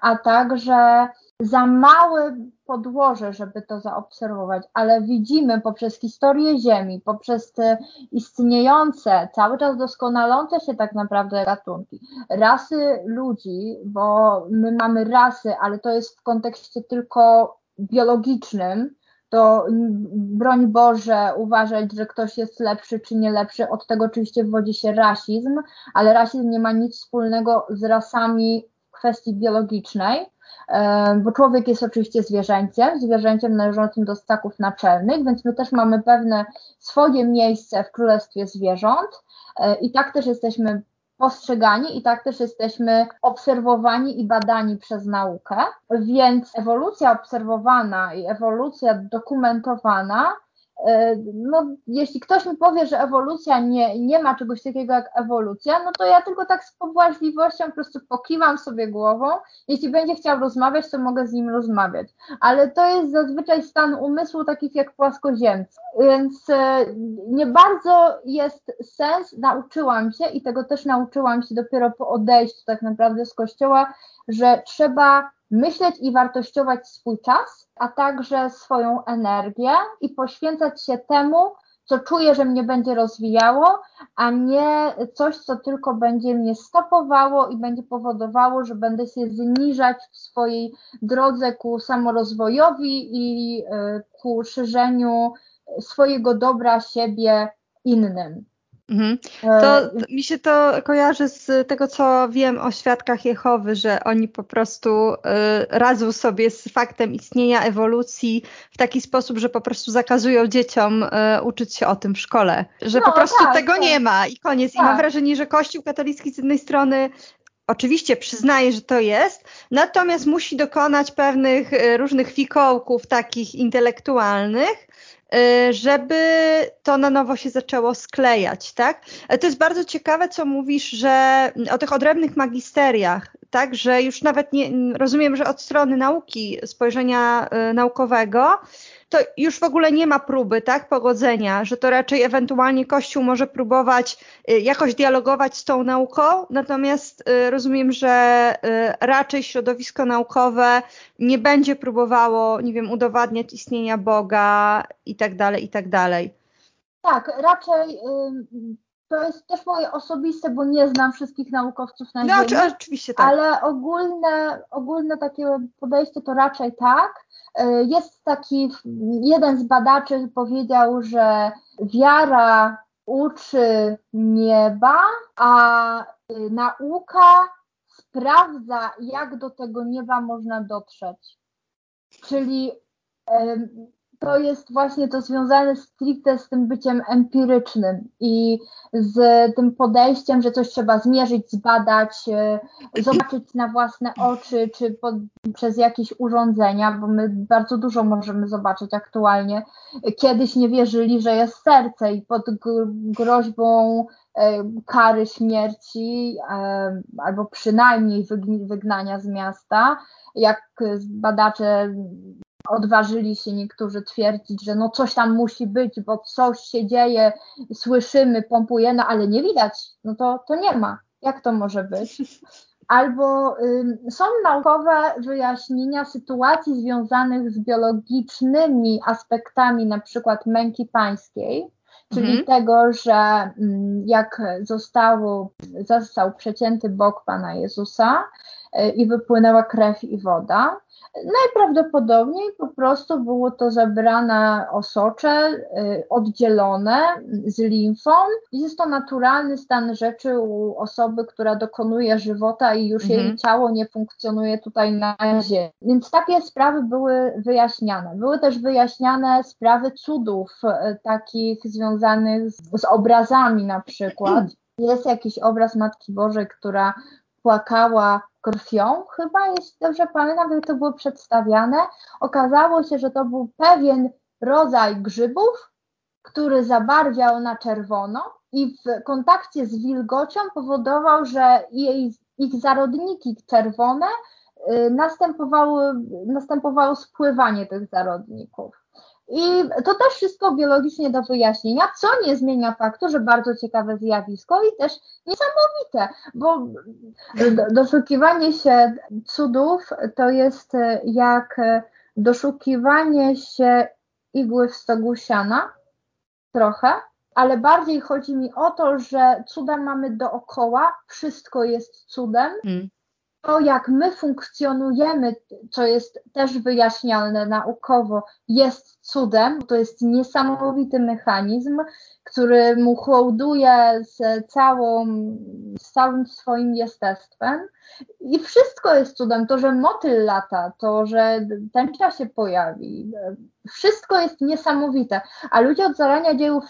a także za małe podłoże, żeby to zaobserwować, ale widzimy poprzez historię Ziemi, poprzez te istniejące, cały czas doskonalące się tak naprawdę gatunki, rasy ludzi, bo my mamy rasy, ale to jest w kontekście tylko biologicznym, to broń Boże uważać, że ktoś jest lepszy czy nie lepszy, od tego oczywiście wywodzi się rasizm, ale rasizm nie ma nic wspólnego z rasami kwestii biologicznej, bo człowiek jest oczywiście zwierzęciem, zwierzęciem należącym do ssaków naczelnych, więc my też mamy pewne swoje miejsce w królestwie zwierząt e, i tak też jesteśmy postrzegani i tak też jesteśmy obserwowani i badani przez naukę. Więc ewolucja obserwowana i ewolucja dokumentowana no, jeśli ktoś mi powie, że ewolucja nie, nie ma czegoś takiego jak ewolucja, no to ja tylko tak z pobłażliwością po prostu pokiwam sobie głową. Jeśli będzie chciał rozmawiać, to mogę z nim rozmawiać. Ale to jest zazwyczaj stan umysłu takich jak płaskoziemcy. Więc e, nie bardzo jest sens, nauczyłam się i tego też nauczyłam się dopiero po odejściu tak naprawdę z kościoła, że trzeba myśleć i wartościować swój czas, a także swoją energię i poświęcać się temu, co czuję, że mnie będzie rozwijało, a nie coś, co tylko będzie mnie stopowało i będzie powodowało, że będę się zniżać w swojej drodze ku samorozwojowi i e, ku szerzeniu swojego dobra siebie innym. Mhm. E, to mi się to kojarzy z tego, co wiem o świadkach Jehowy, że oni po prostu y, radzą sobie z faktem istnienia ewolucji w taki sposób, że po prostu zakazują dzieciom y, uczyć się o tym w szkole. Że no, po prostu tak, tego tak. nie ma i koniec. Tak. I mam tak. wrażenie, że Kościół katolicki z jednej strony oczywiście przyznaje, że to jest, natomiast musi dokonać pewnych różnych fikołków takich intelektualnych, Y, żeby to na nowo się zaczęło sklejać, tak? To jest bardzo ciekawe, co mówisz, że o tych odrębnych magisteriach, tak, że już nawet nie, rozumiem, że od strony nauki, spojrzenia y, naukowego, to już w ogóle nie ma próby, tak, pogodzenia, że to raczej ewentualnie Kościół może próbować y, jakoś dialogować z tą nauką, natomiast y, rozumiem, że y, raczej środowisko naukowe nie będzie próbowało, nie wiem, udowadniać istnienia Boga i tak dalej, i tak dalej. Tak, raczej to jest też moje osobiste, bo nie znam wszystkich naukowców na no, Ziemi. oczywiście tak. Ale ogólne, ogólne takie podejście to raczej tak. E, jest taki, jeden z badaczy powiedział, że wiara uczy nieba, a y, nauka sprawdza, jak do tego nieba można dotrzeć. Czyli to jest właśnie to związane stricte z tym byciem empirycznym i z tym podejściem, że coś trzeba zmierzyć, zbadać, e, zobaczyć na własne oczy, czy pod, przez jakieś urządzenia, bo my bardzo dużo możemy zobaczyć aktualnie. Kiedyś nie wierzyli, że jest serce i pod groźbą e, kary śmierci e, albo przynajmniej wygnania z miasta, jak badacze odważyli się niektórzy twierdzić, że no coś tam musi być, bo coś się dzieje, słyszymy, pompujemy, ale nie widać, no to, to nie ma. Jak to może być? Albo y, są naukowe wyjaśnienia sytuacji związanych z biologicznymi aspektami na przykład męki pańskiej, czyli mhm. tego, że jak zostało, został przecięty bok Pana Jezusa i wypłynęła krew i woda, Najprawdopodobniej po prostu było to zebrane osocze, y, oddzielone z limfą. Jest to naturalny stan rzeczy u osoby, która dokonuje żywota i już mhm. jej ciało nie funkcjonuje tutaj na ziemi. Więc takie sprawy były wyjaśniane. Były też wyjaśniane sprawy cudów, y, takich związanych z, z obrazami na przykład. Jest jakiś obraz Matki Bożej, która płakała krwią, chyba jeśli dobrze pamiętam, jak to było przedstawiane. Okazało się, że to był pewien rodzaj grzybów, który zabarwiał na czerwono i w kontakcie z wilgocią powodował, że jej, ich zarodniki czerwone y, następowało, następowało spływanie tych zarodników. I to też wszystko biologicznie do wyjaśnienia, co nie zmienia faktu, że bardzo ciekawe zjawisko i też niesamowite, bo doszukiwanie się cudów to jest jak doszukiwanie się igły w stogu siana, trochę, ale bardziej chodzi mi o to, że cuda mamy dookoła, wszystko jest cudem. Mm to, jak my funkcjonujemy, co jest też wyjaśniane naukowo, jest cudem. To jest niesamowity mechanizm, który mu hołduje z, całą, z całym swoim jestestwem. I wszystko jest cudem. To, że motyl lata, to, że tęcza się pojawi, wszystko jest niesamowite. A ludzie od zarania dzieją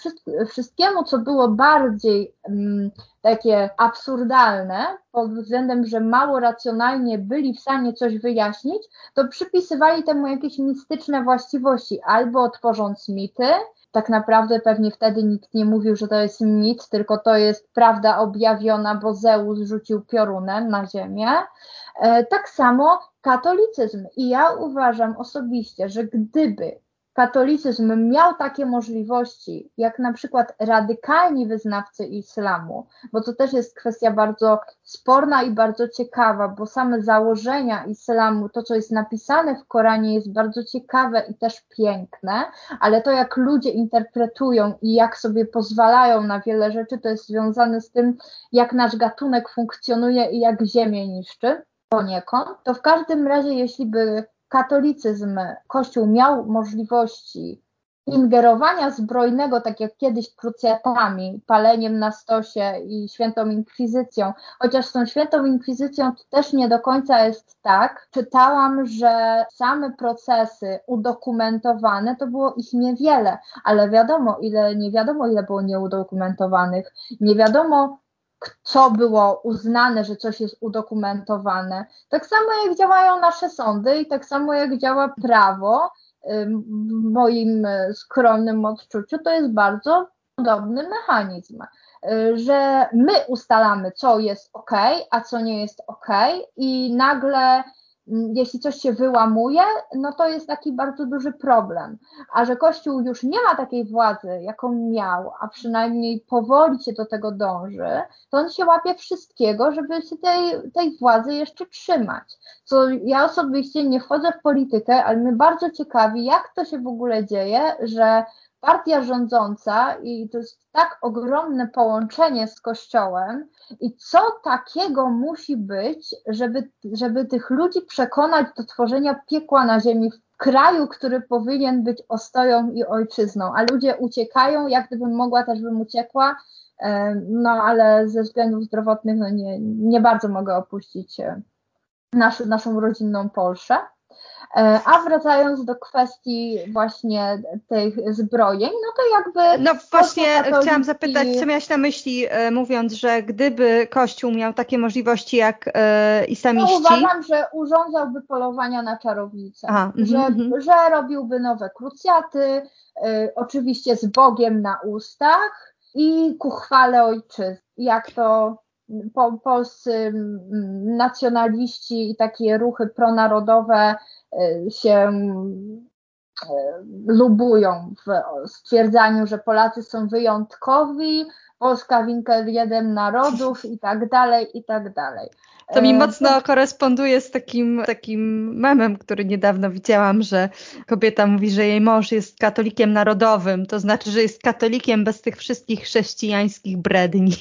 wszystkiemu, co było bardziej um, takie absurdalne, pod względem, że mało racjonalnie byli w stanie coś wyjaśnić, to przypisywali temu jakieś mistyczne właściwości, albo tworząc mity, tak naprawdę pewnie wtedy nikt nie mówił, że to jest mit, tylko to jest prawda objawiona, bo Zeus rzucił piorunem na ziemię. E, tak samo katolicyzm. I ja uważam osobiście, że gdyby katolicyzm miał takie możliwości, jak na przykład radykalni wyznawcy islamu, bo to też jest kwestia bardzo sporna i bardzo ciekawa, bo same założenia islamu, to co jest napisane w Koranie jest bardzo ciekawe i też piękne, ale to jak ludzie interpretują i jak sobie pozwalają na wiele rzeczy, to jest związane z tym, jak nasz gatunek funkcjonuje i jak ziemię niszczy poniekąd, to w każdym razie, jeśli by katolicyzm, Kościół miał możliwości ingerowania zbrojnego, tak jak kiedyś krucjatami, paleniem na stosie i świętą inkwizycją, chociaż z tą świętą inkwizycją to też nie do końca jest tak. Czytałam, że same procesy udokumentowane to było ich niewiele, ale wiadomo, ile nie wiadomo, ile było nieudokumentowanych. Nie wiadomo, co było uznane, że coś jest udokumentowane. Tak samo jak działają nasze sądy i tak samo jak działa prawo, w moim e, skromnym odczuciu, to jest bardzo podobny mechanizm, e, że my ustalamy, co jest ok, a co nie jest ok, i nagle jeśli coś się wyłamuje, no to jest taki bardzo duży problem. A że Kościół już nie ma takiej władzy, jaką miał, a przynajmniej powoli się do tego dąży, to on się łapie wszystkiego, żeby się tej, tej władzy jeszcze trzymać. Co ja osobiście nie wchodzę w politykę, ale mnie bardzo ciekawi, jak to się w ogóle dzieje, że partia rządząca i to jest tak ogromne połączenie z Kościołem i co takiego musi być, żeby, żeby tych ludzi przekonać do tworzenia piekła na ziemi w kraju, który powinien być ostoją i ojczyzną, a ludzie uciekają, jak gdybym mogła też bym uciekła, no ale ze względów zdrowotnych no nie, nie bardzo mogę opuścić e, nasz, naszą rodzinną Polskę. E, a wracając do kwestii właśnie tych zbrojeń, no to jakby. No właśnie katoliki... chciałam zapytać, co miałaś na myśli, e, mówiąc, że gdyby Kościół miał takie możliwości jak e, islamiści. No uważam, że urządzałby polowania na czarownice, Aha, że, mm, że robiłby nowe krucjaty, e, oczywiście z Bogiem na ustach i ku chwale ojczyzny. Jak to po, polscy nacjonaliści i takie ruchy pronarodowe e, się e, lubują w stwierdzaniu, że Polacy są wyjątkowi, Polska winkeljedem narodów i tak dalej, i tak dalej. To mi e, mocno koresponduje z takim, takim memem, który niedawno widziałam, że kobieta mówi, że jej mąż jest katolikiem narodowym, to znaczy, że jest katolikiem bez tych wszystkich chrześcijańskich bredni.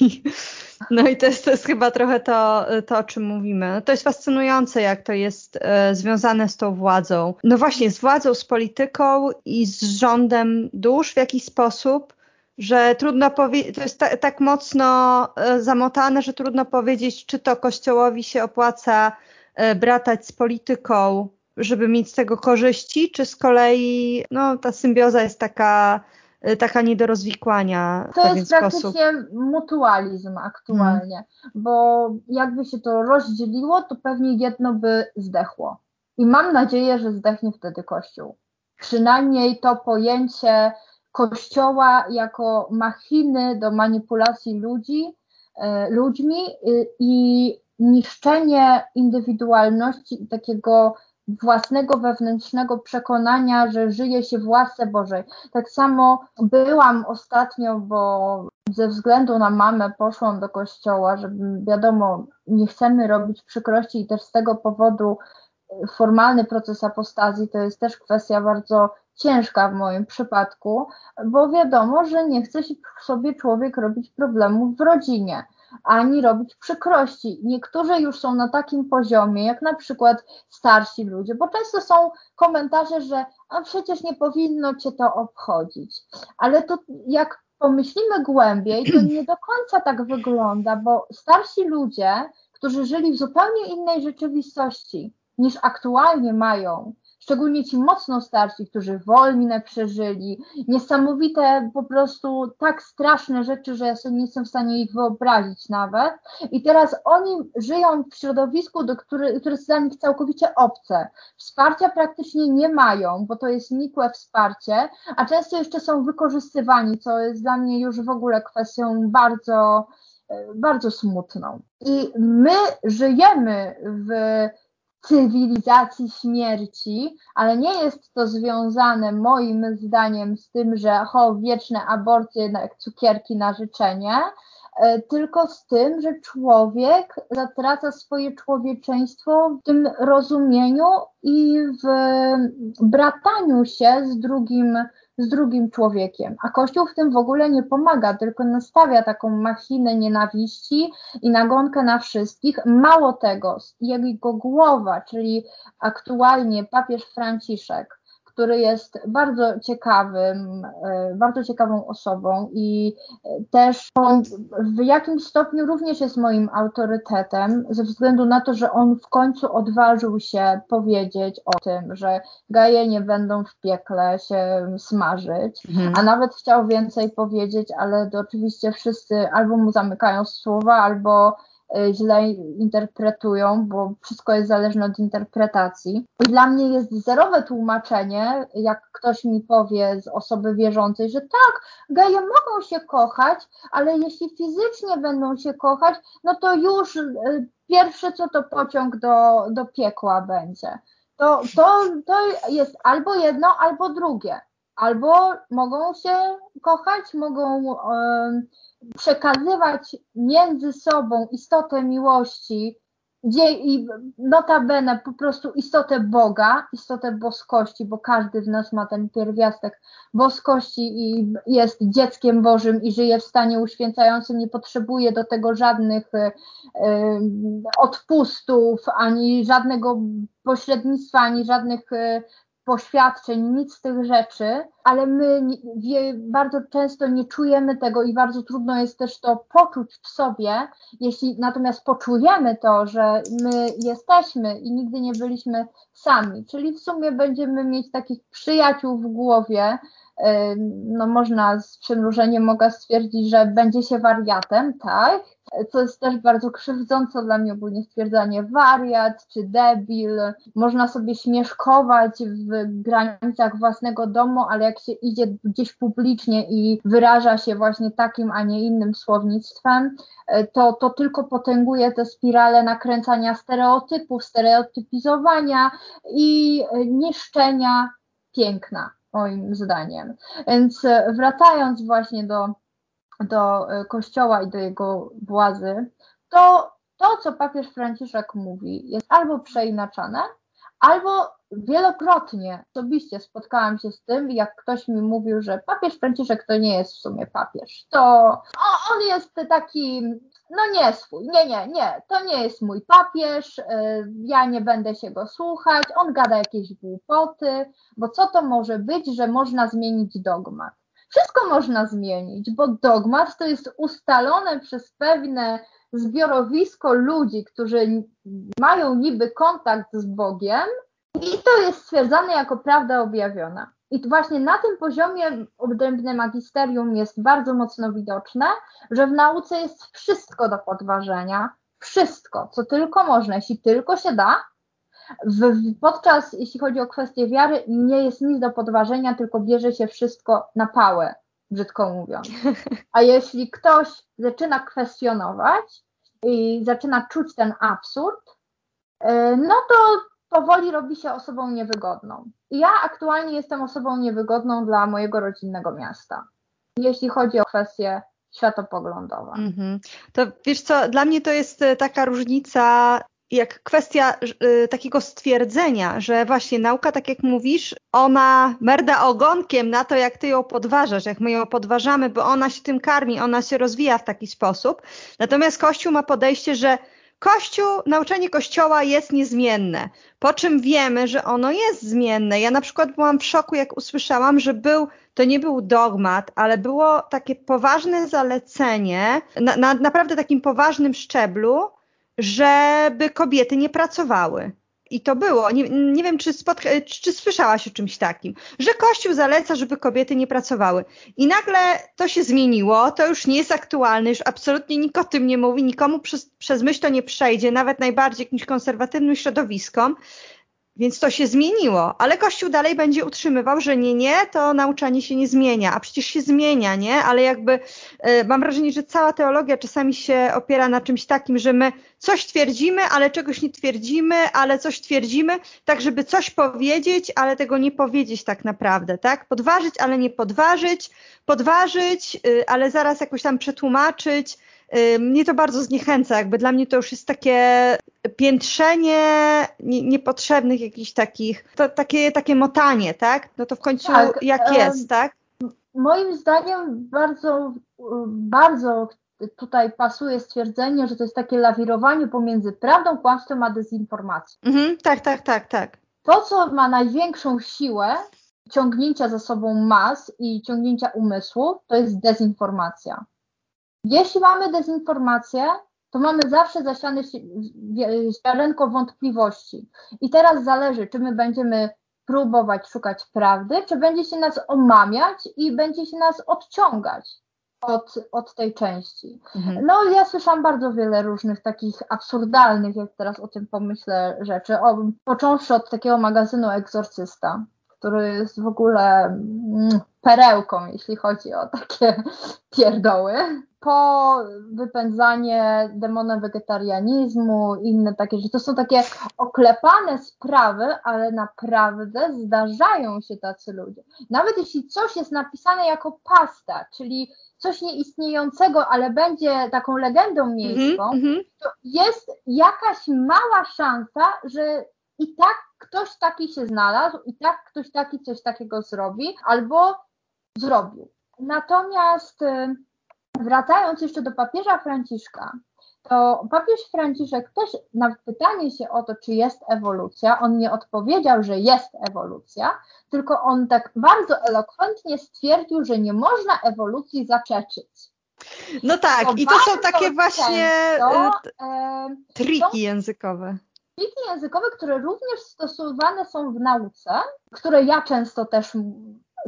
No i to jest, to jest chyba trochę to, to, o czym mówimy. No to jest fascynujące, jak to jest e, związane z tą władzą. No właśnie, z władzą, z polityką i z rządem dusz w jakiś sposób że trudno powiedzieć, to jest ta, tak mocno e, zamotane, że trudno powiedzieć, czy to Kościołowi się opłaca e, bratać z polityką, żeby mieć z tego korzyści, czy z kolei no, ta symbioza jest taka, e, taka nie do rozwikłania. To jest praktycznie sposób. mutualizm aktualnie, hmm. bo jakby się to rozdzieliło, to pewnie jedno by zdechło. I mam nadzieję, że zdechnie wtedy Kościół. Przynajmniej to pojęcie Kościoła jako machiny do manipulacji ludzi, e, ludźmi y, i niszczenie indywidualności i takiego własnego wewnętrznego przekonania, że żyje się w łasce Bożej. Tak samo byłam ostatnio, bo ze względu na mamę poszłam do kościoła, żeby wiadomo, nie chcemy robić przykrości i też z tego powodu formalny proces apostazji to jest też kwestia bardzo ciężka w moim przypadku, bo wiadomo, że nie chce sobie człowiek robić problemów w rodzinie, ani robić przykrości. Niektórzy już są na takim poziomie, jak na przykład starsi ludzie, bo często są komentarze, że a przecież nie powinno cię to obchodzić. Ale to jak pomyślimy głębiej, to nie do końca tak wygląda, bo starsi ludzie, którzy żyli w zupełnie innej rzeczywistości niż aktualnie mają, szczególnie ci mocno starsi, którzy wojnę przeżyli, niesamowite po prostu tak straszne rzeczy, że ja sobie nie jestem w stanie ich wyobrazić nawet. I teraz oni żyją w środowisku, do który, które jest dla nich całkowicie obce. Wsparcia praktycznie nie mają, bo to jest nikłe wsparcie, a często jeszcze są wykorzystywani, co jest dla mnie już w ogóle kwestią bardzo, bardzo smutną. I my żyjemy w cywilizacji śmierci, ale nie jest to związane moim zdaniem z tym, że ho, wieczne aborcje, jak cukierki na życzenie, e, tylko z tym, że człowiek zatraca swoje człowieczeństwo w tym rozumieniu i w brataniu się z drugim z drugim człowiekiem. A Kościół w tym w ogóle nie pomaga, tylko nastawia taką machinę nienawiści i nagonkę na wszystkich. Mało tego, jego głowa, czyli aktualnie papież Franciszek, który jest bardzo ciekawym, e, bardzo ciekawą osobą i też on w jakimś stopniu również jest moim autorytetem, ze względu na to, że on w końcu odważył się powiedzieć o tym, że gaje nie będą w piekle się smażyć, mhm. a nawet chciał więcej powiedzieć, ale to oczywiście wszyscy albo mu zamykają słowa, albo źle interpretują, bo wszystko jest zależne od interpretacji. Dla mnie jest zerowe tłumaczenie, jak ktoś mi powie z osoby wierzącej, że tak, geje mogą się kochać, ale jeśli fizycznie będą się kochać, no to już y, pierwsze co to pociąg do, do piekła będzie. To, to, to jest albo jedno, albo drugie. Albo mogą się kochać, mogą przekazywać między sobą istotę miłości, gdzie i notabene po prostu istotę Boga, istotę boskości, bo każdy z nas ma ten pierwiastek boskości i jest dzieckiem Bożym i żyje w stanie uświęcającym, nie potrzebuje do tego żadnych y, odpustów, ani żadnego pośrednictwa, ani żadnych y, poświadczeń, nic z tych rzeczy, ale my nie, bardzo często nie czujemy tego i bardzo trudno jest też to poczuć w sobie. Jeśli natomiast poczujemy to, że my jesteśmy i nigdy nie byliśmy sami, czyli w sumie będziemy mieć takich przyjaciół w głowie, no można z przymrużeniem mogę stwierdzić, że będzie się wariatem, tak? Co jest też bardzo krzywdzące dla mnie ogólnie stwierdzenie wariat czy debil. Można sobie śmieszkować w granicach własnego domu, ale jak się idzie gdzieś publicznie i wyraża się właśnie takim, a nie innym słownictwem, to, to tylko potęguje tę spiralę nakręcania stereotypów, stereotypizowania i niszczenia piękna moim zdaniem. Więc e, wracając właśnie do, do e, Kościoła i do jego władzy, to to, co papież Franciszek mówi, jest albo przeinaczane, albo wielokrotnie osobiście spotkałam się z tym, jak ktoś mi mówił, że papież Franciszek to nie jest w sumie papież. To on jest taki, no nie swój, nie, nie, nie, to nie jest mój papież, y, ja nie będę się go słuchać, on gada jakieś głupoty, bo co to może być, że można zmienić dogmat? Wszystko można zmienić, bo dogmat to jest ustalone przez pewne zbiorowisko ludzi, którzy mają niby kontakt z Bogiem i to jest stwierdzane jako prawda objawiona. I właśnie na tym poziomie odrębne magisterium jest bardzo mocno widoczne, że w nauce jest wszystko do podważenia, wszystko, co tylko można, jeśli tylko się da. W, podczas, jeśli chodzi o kwestię wiary, nie jest nic do podważenia, tylko bierze się wszystko na pałę, brzydko mówiąc. A jeśli ktoś zaczyna kwestionować i zaczyna czuć ten absurd, y, no to powoli robi się osobą niewygodną. I ja aktualnie jestem osobą niewygodną dla mojego rodzinnego miasta, jeśli chodzi o kwestie światopoglądowe. Mm -hmm. To wiesz co, dla mnie to jest e, taka różnica jak kwestia y, takiego stwierdzenia, że właśnie nauka, tak jak mówisz, ona merda ogonkiem na to, jak ty ją podważasz, jak my ją podważamy, bo ona się tym karmi, ona się rozwija w taki sposób. Natomiast Kościół ma podejście, że Kościół, nauczanie Kościoła jest niezmienne, po czym wiemy, że ono jest zmienne. Ja na przykład byłam w szoku, jak usłyszałam, że był, to nie był dogmat, ale było takie poważne zalecenie, na, na naprawdę takim poważnym szczeblu, żeby kobiety nie pracowały. I to było. Nie, nie wiem, czy, spotka, czy, słyszałaś o czymś takim, że Kościół zaleca, żeby kobiety nie pracowały. I nagle to się zmieniło, to już nie jest aktualne, już absolutnie nikt o tym nie mówi, nikomu przez, przez myśl to nie przejdzie, nawet najbardziej jakimś konserwatywnym środowiskom. Więc to się zmieniło, ale Kościół dalej będzie utrzymywał, że nie, nie, to nauczanie się nie zmienia, a przecież się zmienia, nie? Ale jakby y, mam wrażenie, że cała teologia czasami się opiera na czymś takim, że my coś twierdzimy, ale czegoś nie twierdzimy, ale coś twierdzimy, tak żeby coś powiedzieć, ale tego nie powiedzieć tak naprawdę, tak? Podważyć, ale nie podważyć, podważyć, y, ale zaraz jakoś tam przetłumaczyć, mnie to bardzo zniechęca, jakby dla mnie to już jest takie piętrzenie niepotrzebnych jakichś takich, to takie, takie motanie, tak? No to w końcu tak, jak jest, tak? Moim zdaniem bardzo, bardzo tutaj pasuje stwierdzenie, że to jest takie lawirowanie pomiędzy prawdą, kłamstwem a dezinformacją. Mhm, tak, tak, tak, tak. To, co ma największą siłę ciągnięcia za sobą mas i ciągnięcia umysłu, to jest dezinformacja. Jeśli mamy dezinformację, to mamy zawsze zasiane ziarenko wątpliwości. I teraz zależy, czy my będziemy próbować szukać prawdy, czy będzie się nas omamiać i będzie się nas odciągać od, od tej części. Mhm. No ja słyszałam bardzo wiele różnych takich absurdalnych, jak teraz o tym pomyślę, rzeczy. O, począwszy od takiego magazynu Egzorcysta, który jest w ogóle mm, perełką, jeśli chodzi o takie pierdoły. Po wypędzanie demona wegetarianizmu, inne takie że To są takie oklepane sprawy, ale naprawdę zdarzają się tacy ludzie. Nawet jeśli coś jest napisane jako pasta, czyli coś nieistniejącego, ale będzie taką legendą miejską, mm -hmm. to jest jakaś mała szansa, że i tak ktoś taki się znalazł, i tak ktoś taki coś takiego zrobi, albo zrobił. Natomiast y, wracając jeszcze do papieża Franciszka, to papież Franciszek też na pytanie się o to, czy jest ewolucja, on nie odpowiedział, że jest ewolucja, tylko on tak bardzo elokwentnie stwierdził, że nie można ewolucji zaczeczyć. No tak, to i to są takie właśnie często, e, triki językowe. Triki językowe, które również stosowane są w nauce, które ja często też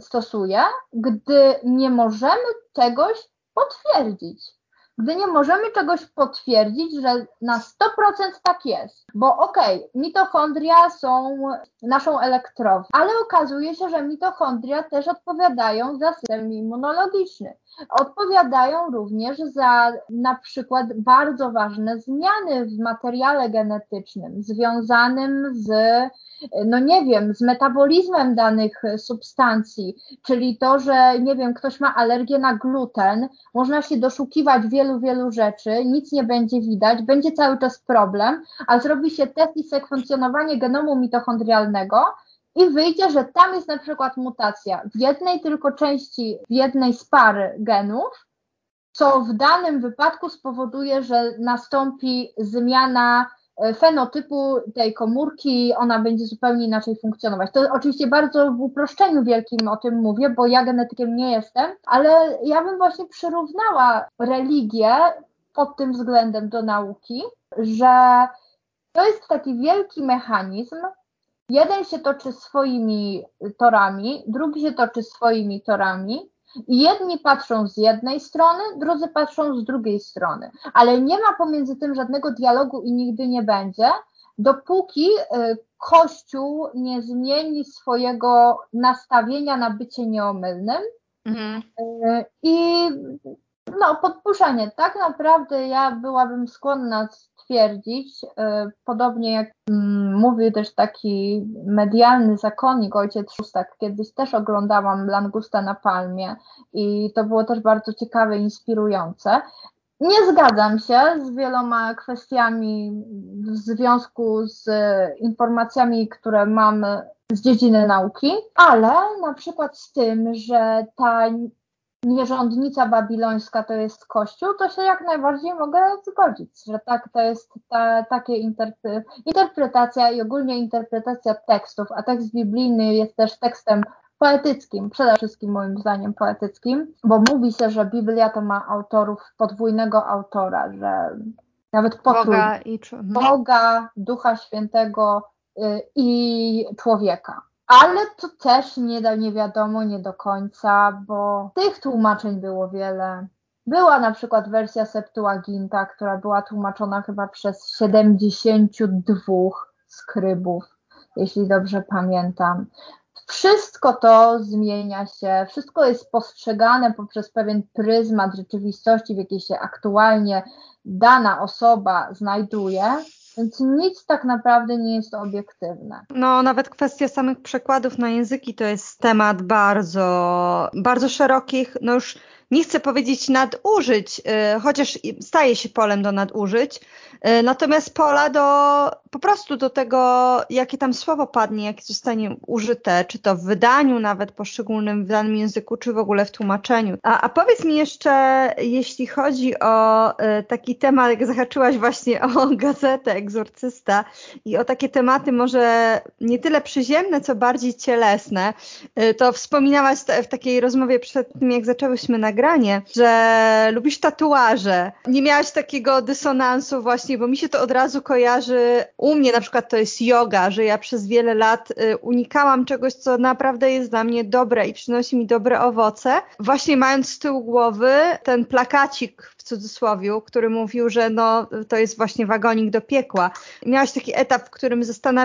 stosuje, gdy nie możemy czegoś potwierdzić. Gdy nie możemy czegoś potwierdzić, że na 100% tak jest. Bo okej, okay, mitochondria są naszą elektrownią, ale okazuje się, że mitochondria też odpowiadają za system immunologiczny. Odpowiadają również za na przykład bardzo ważne zmiany w materiale genetycznym związanym z no nie wiem, z metabolizmem danych substancji, czyli to, że nie wiem, ktoś ma alergię na gluten, można się doszukiwać wielu, wielu rzeczy, nic nie będzie widać, będzie cały czas problem, a zrobi się test i sekwencjonowanie genomu mitochondrialnego, i wyjdzie, że tam jest na przykład mutacja w jednej tylko części, w jednej z pary genów, co w danym wypadku spowoduje, że nastąpi zmiana fenotypu tej komórki, ona będzie zupełnie inaczej funkcjonować. To oczywiście bardzo w uproszczeniu wielkim o tym mówię, bo ja genetykiem nie jestem, ale ja bym właśnie przyrównała religię pod tym względem do nauki, że to jest taki wielki mechanizm. Jeden się toczy swoimi torami, drugi się toczy swoimi torami, jedni patrzą z jednej strony, drudzy patrzą z drugiej strony, ale nie ma pomiędzy tym żadnego dialogu i nigdy nie będzie, dopóki y, Kościół nie zmieni swojego nastawienia na bycie nieomylnym. Mhm. Y, I no, podpuszczenie. Tak naprawdę ja byłabym skłonna stwierdzić, e, podobnie jak mm, mówił też taki medialny zakonnik, ojciec Szóstak, kiedyś też oglądałam Langusta na Palmie i to było też bardzo ciekawe i inspirujące. Nie zgadzam się z wieloma kwestiami w związku z informacjami, które mam z dziedziny nauki, ale na przykład z tym, że ta nierządnica babilońska to jest Kościół, to się jak najbardziej mogę zgodzić, że tak, to jest ta, takie interpre, interpretacja i ogólnie interpretacja tekstów, a tekst biblijny jest też tekstem poetyckim, przede wszystkim moim zdaniem poetyckim, bo mówi się, że Biblia to ma autorów, podwójnego autora, że nawet potrój, Boga, i, Boga Ducha Świętego y, i człowieka ale to też nie, da, nie wiadomo, nie do końca, bo tych tłumaczeń było wiele. Była na przykład wersja Septuaginta, która była tłumaczona chyba przez 72 skrybów. jeśli dobrze pamiętam. Wszystko to zmienia się, wszystko jest postrzegane poprzez pewien pryzmat rzeczywistości, w jakiej się aktualnie dana osoba znajduje. Więc nic tak naprawdę nie jest obiektywne. No, nawet kwestia samych przekładów na języki to jest temat bardzo, bardzo szerokich, no już nie chcę powiedzieć nadużyć, y, chociaż staje się polem do nadużyć, natomiast pola do po prostu do tego, jakie tam słowo padnie, jakie zostanie użyte, czy to w wydaniu nawet poszczególnym w danym języku, czy w ogóle w tłumaczeniu. A, a powiedz mi jeszcze, jeśli chodzi o y, taki temat, jak zahaczyłaś właśnie o gazetę Egzorcysta i o takie tematy może nie tyle przyziemne, co bardziej cielesne, to wspominałaś w takiej rozmowie przed tym, jak zaczęłyśmy nagranie, że lubisz tatuaże. Nie miałaś takiego dysonansu właśnie, bo mi się to od razu kojarzy. U mnie na przykład to jest yoga, że ja przez wiele lat y, unikałam czegoś, co naprawdę jest dla mnie dobre i przynosi mi dobre owoce. Właśnie mając z tyłu głowy ten plakacik w cudzysłowie, który mówił, że no, to jest właśnie wagonik do piekła. Miałaś taki etap, w którym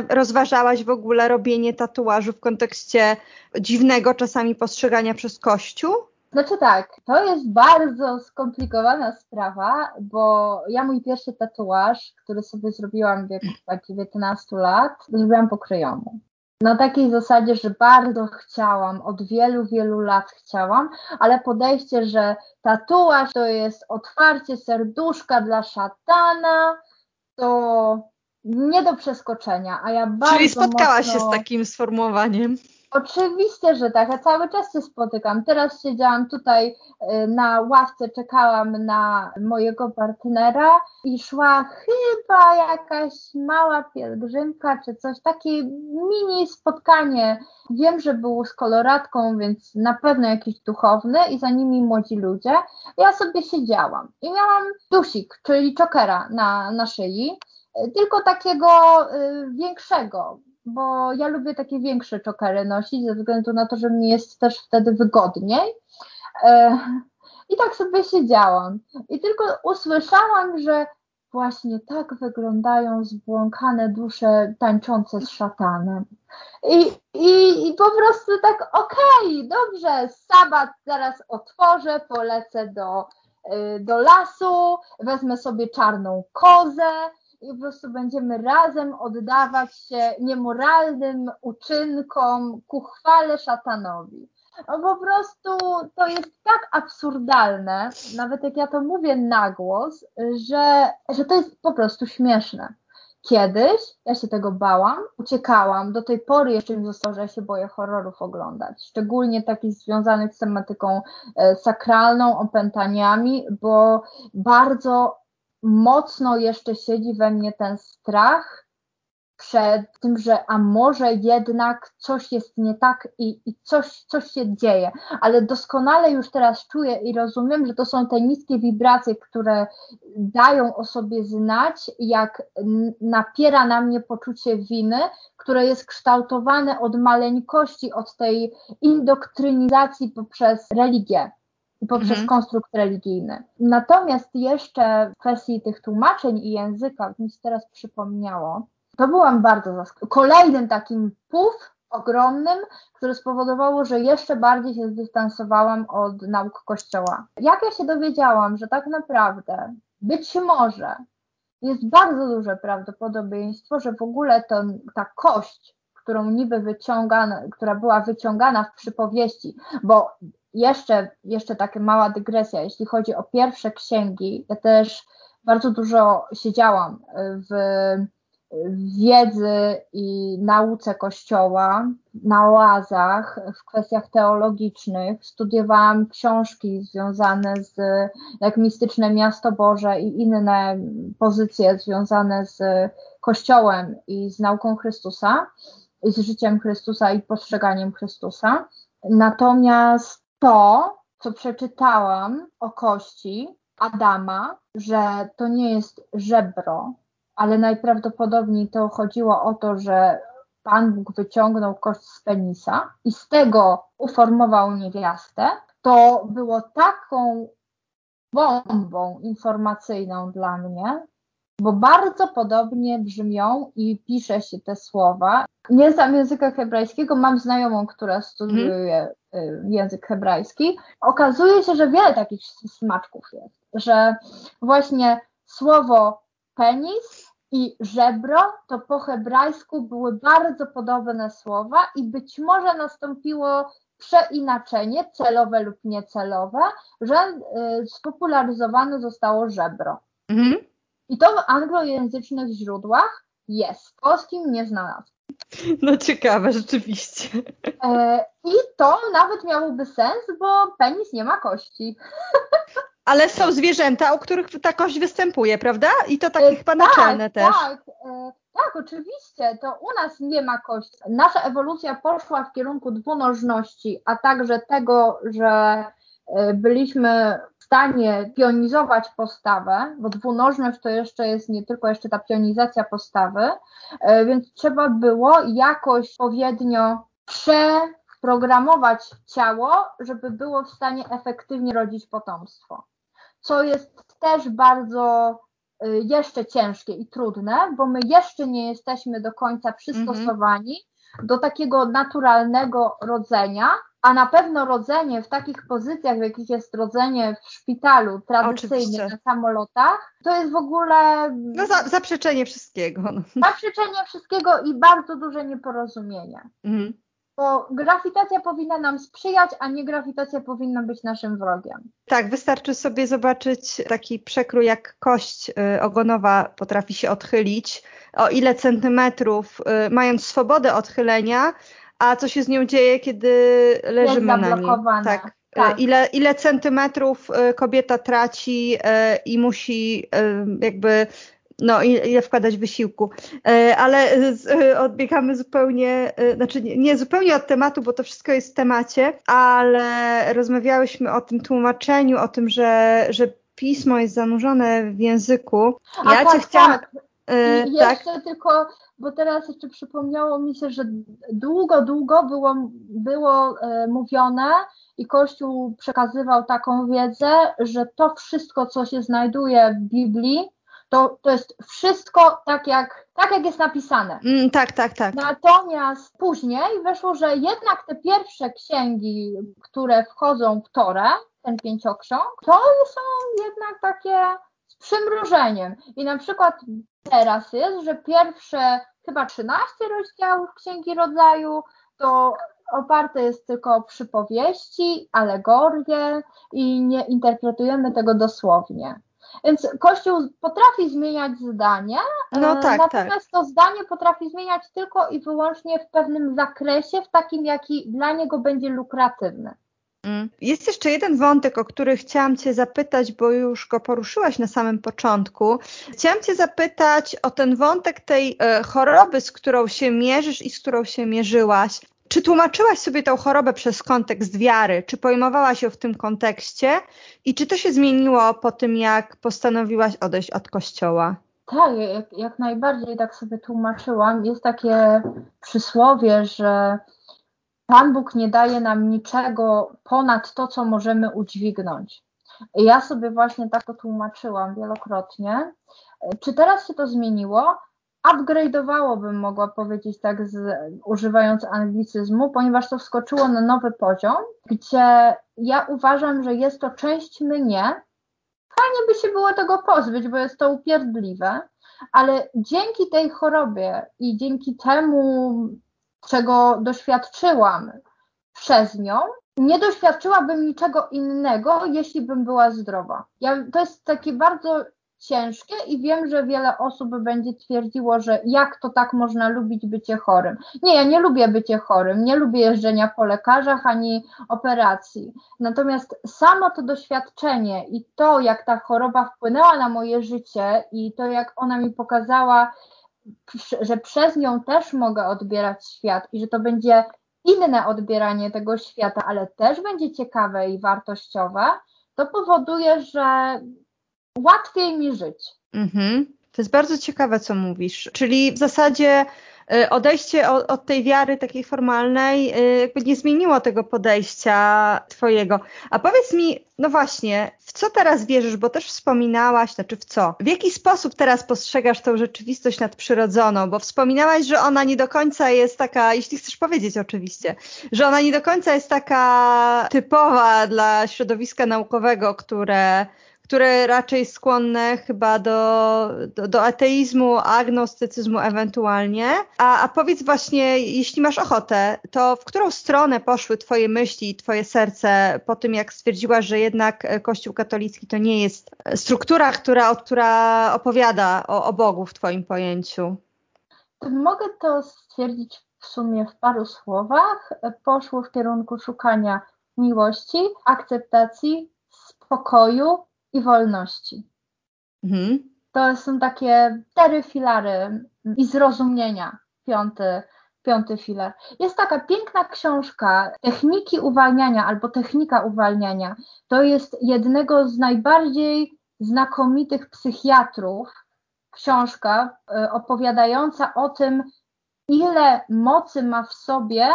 rozważałaś w ogóle robienie tatuażu w kontekście dziwnego czasami postrzegania przez Kościół? Znaczy tak, to jest bardzo skomplikowana sprawa, bo ja mój pierwszy tatuaż, który sobie zrobiłam w wieku 19 lat, zrobiłam po kryjomu. Na takiej zasadzie, że bardzo chciałam, od wielu, wielu lat chciałam, ale podejście, że tatuaż to jest otwarcie serduszka dla szatana, to nie do przeskoczenia, a ja bardzo Czyli spotkałaś mocno... się z takim sformułowaniem. Oczywiście, że tak. Ja cały czas się spotykam. Teraz siedziałam tutaj y, na ławce, czekałam na mojego partnera i szła chyba jakaś mała pielgrzymka czy coś, takie mini spotkanie. Wiem, że był z koloratką, więc na pewno jakiś duchowny i za nimi młodzi ludzie. Ja sobie siedziałam i miałam dusik, czyli czokera na, na szyi, y, tylko takiego y, większego, bo ja lubię takie większe czokery nosić, ze względu na to, że mi jest też wtedy wygodniej. E, I tak sobie siedziałam. I tylko usłyszałam, że właśnie tak wyglądają zbłąkane dusze tańczące z szatanem. I, i, i po prostu tak, okej, okay, dobrze, sabat zaraz otworzę, polecę do, y, do lasu, wezmę sobie czarną kozę, i po prostu będziemy razem oddawać się niemoralnym uczynkom ku chwale szatanowi. No po prostu to jest tak absurdalne, nawet jak ja to mówię na głos, że, że to jest po prostu śmieszne. Kiedyś ja się tego bałam, uciekałam. Do tej pory jeszcze mi zostało, że ja się boję horrorów oglądać, szczególnie takich związanych z tematyką e, sakralną, opętaniami, bo bardzo mocno jeszcze siedzi we mnie ten strach przed tym, że a może jednak coś jest nie tak i, i coś, coś się dzieje, ale doskonale już teraz czuję i rozumiem, że to są te niskie wibracje, które dają o sobie znać, jak napiera na mnie poczucie winy, które jest kształtowane od maleńkości, od tej indoktrynizacji poprzez religię poprzez mhm. konstrukt religijny. Natomiast jeszcze w kwestii tych tłumaczeń i języka, mi się teraz przypomniało, to byłam bardzo zaskoczona. Kolejnym takim puf ogromnym, które spowodowało, że jeszcze bardziej się zdystansowałam od nauk Kościoła. Jak ja się dowiedziałam, że tak naprawdę być może jest bardzo duże prawdopodobieństwo, że w ogóle to, ta kość, którą niby wyciągana, która była wyciągana w przypowieści, bo jeszcze, jeszcze taka mała dygresja, jeśli chodzi o pierwsze księgi, ja też bardzo dużo siedziałam w wiedzy i nauce Kościoła, na oazach, w kwestiach teologicznych. Studiowałam książki związane z jak mistyczne Miasto Boże i inne pozycje związane z Kościołem i z nauką Chrystusa, i z życiem Chrystusa i postrzeganiem Chrystusa. Natomiast to, co przeczytałam o kości Adama, że to nie jest żebro, ale najprawdopodobniej to chodziło o to, że Pan Bóg wyciągnął kość z penisa i z tego uformował niewiastę, to było taką bombą informacyjną dla mnie, bo bardzo podobnie brzmią i pisze się te słowa. Nie znam języka hebrajskiego, mam znajomą, która studiuje hmm. język hebrajski. Okazuje się, że wiele takich smaczków jest, że właśnie słowo penis i żebro to po hebrajsku były bardzo podobne słowa i być może nastąpiło przeinaczenie, celowe lub niecelowe, że y, spopularyzowane zostało żebro. I to w anglojęzycznych źródłach jest. W polskim nie znalazłam. No ciekawe, rzeczywiście. E, I to nawet miałoby sens, bo penis nie ma kości. Ale są zwierzęta, u których ta kość występuje, prawda? I to takie e, chyba tak, naczelne też. Tak, e, tak, oczywiście. To u nas nie ma kości. Nasza ewolucja poszła w kierunku dwunożności, a także tego, że e, byliśmy stanie pionizować postawę, bo dwunożność to jeszcze jest nie tylko jeszcze ta pionizacja postawy, e, więc trzeba było jakoś odpowiednio przeprogramować ciało, żeby było w stanie efektywnie rodzić potomstwo. Co jest też bardzo Y, jeszcze ciężkie i trudne, bo my jeszcze nie jesteśmy do końca przystosowani mhm. do takiego naturalnego rodzenia, a na pewno rodzenie w takich pozycjach, w jakich jest rodzenie w szpitalu tradycyjnie Oczywiście. na samolotach, to jest w ogóle. No za, zaprzeczenie wszystkiego. No. Zaprzeczenie wszystkiego i bardzo duże nieporozumienie. Mhm. Bo grawitacja powinna nam sprzyjać, a nie grawitacja powinna być naszym wrogiem. Tak, wystarczy sobie zobaczyć taki przekrój, jak kość y, ogonowa potrafi się odchylić, o ile centymetrów, y, mając swobodę odchylenia, a co się z nią dzieje, kiedy leżymy na niej. Tak. Y, tak. Ile, ile centymetrów kobieta traci i musi jakby no ile wkładać wysiłku. E, ale e, odbiegamy zupełnie, e, znaczy nie zupełnie od tematu, bo to wszystko jest w temacie, ale rozmawiałyśmy o tym tłumaczeniu, o tym, że, że pismo jest zanurzone w języku. Ja A cię tak, chciałam. Tak. I jeszcze tak. tylko, bo teraz jeszcze przypomniało mi się, że długo, długo było, było e, mówione i Kościół przekazywał taką wiedzę, że to wszystko, co się znajduje w Biblii, to, to jest wszystko tak jak, tak, jak jest napisane. Mm, tak, tak, tak. Natomiast później wyszło, że jednak te pierwsze księgi, które wchodzą w Torę, ten pięcioksiąg, to są jednak takie przymrużeniem. I na przykład teraz jest, że pierwsze chyba 13 rozdziałów Księgi Rodzaju to oparte jest tylko o przypowieści, alegorie i nie interpretujemy tego dosłownie. Więc Kościół potrafi zmieniać zdanie, no e, tak, natomiast tak. to zdanie potrafi zmieniać tylko i wyłącznie w pewnym zakresie, w takim, jaki dla niego będzie lukratywny. Mm. Jest jeszcze jeden wątek, o który chciałam Cię zapytać, bo już go poruszyłaś na samym początku. Chciałam Cię zapytać o ten wątek tej e, choroby, z którą się mierzysz i z którą się mierzyłaś. Czy tłumaczyłaś sobie tę chorobę przez kontekst wiary? Czy pojmowałaś ją w tym kontekście? I czy to się zmieniło po tym, jak postanowiłaś odejść od kościoła? Tak, jak, jak najbardziej tak sobie tłumaczyłam. Jest takie przysłowie, że Pan Bóg nie daje nam niczego ponad to, co możemy udźwignąć. Ja sobie właśnie tak to tłumaczyłam wielokrotnie. Czy teraz się to zmieniło? upgrade'owało, bym mogła powiedzieć tak, z, używając anglicyzmu, ponieważ to wskoczyło na nowy poziom, gdzie ja uważam, że jest to część mnie. Fajnie by się było tego pozbyć, bo jest to upierdliwe, ale dzięki tej chorobie i dzięki temu, czego doświadczyłam przez nią, nie doświadczyłabym niczego innego, jeśli bym była zdrowa. Ja, to jest takie bardzo ciężkie i wiem, że wiele osób będzie twierdziło, że jak to tak można lubić bycie chorym. Nie, ja nie lubię bycie chorym, nie lubię jeżdżenia po lekarzach ani operacji. Natomiast samo to doświadczenie i to, jak ta choroba wpłynęła na moje życie i to, jak ona mi pokazała, że przez nią też mogę odbierać świat i że to będzie inne odbieranie tego świata, ale też będzie ciekawe i wartościowe, to powoduje, że łatwiej mi żyć. Mhm. To jest bardzo ciekawe, co mówisz. Czyli w zasadzie odejście od, od, tej wiary takiej formalnej y, jakby nie zmieniło tego podejścia twojego. A powiedz mi, no właśnie, w co teraz wierzysz, bo też wspominałaś, znaczy w co? W jaki sposób teraz postrzegasz tą rzeczywistość nadprzyrodzoną? Bo wspominałaś, że ona nie do końca jest taka, jeśli chcesz powiedzieć oczywiście, że ona nie do końca jest taka typowa dla środowiska naukowego, które które raczej skłonne chyba do, do, do ateizmu, agnostycyzmu ewentualnie. A, a powiedz właśnie, jeśli masz ochotę, to w którą stronę poszły Twoje myśli i Twoje serce po tym, jak stwierdziłaś, że jednak Kościół katolicki to nie jest struktura, która, która opowiada o, o Bogu w Twoim pojęciu? Mogę to stwierdzić w sumie w paru słowach. Poszło w kierunku szukania miłości, akceptacji, spokoju i wolności. Mhm. To są takie cztery filary i zrozumienia. Piąty, piąty filar. Jest taka piękna książka Techniki uwalniania albo Technika uwalniania. To jest jednego z najbardziej znakomitych psychiatrów. Książka y, opowiadająca o tym, ile mocy ma w sobie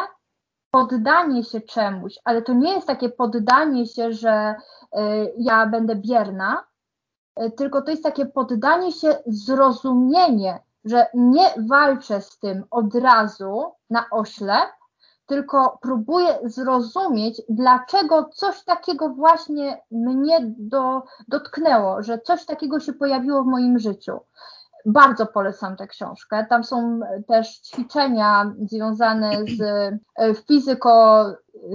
poddanie się czemuś, ale to nie jest takie poddanie się, że y, ja będę bierna, y, tylko to jest takie poddanie się, zrozumienie, że nie walczę z tym od razu na oślep, tylko próbuję zrozumieć, dlaczego coś takiego właśnie mnie do, dotknęło, że coś takiego się pojawiło w moim życiu. Bardzo polecam tę książkę. Tam są też ćwiczenia związane z e, fizyko,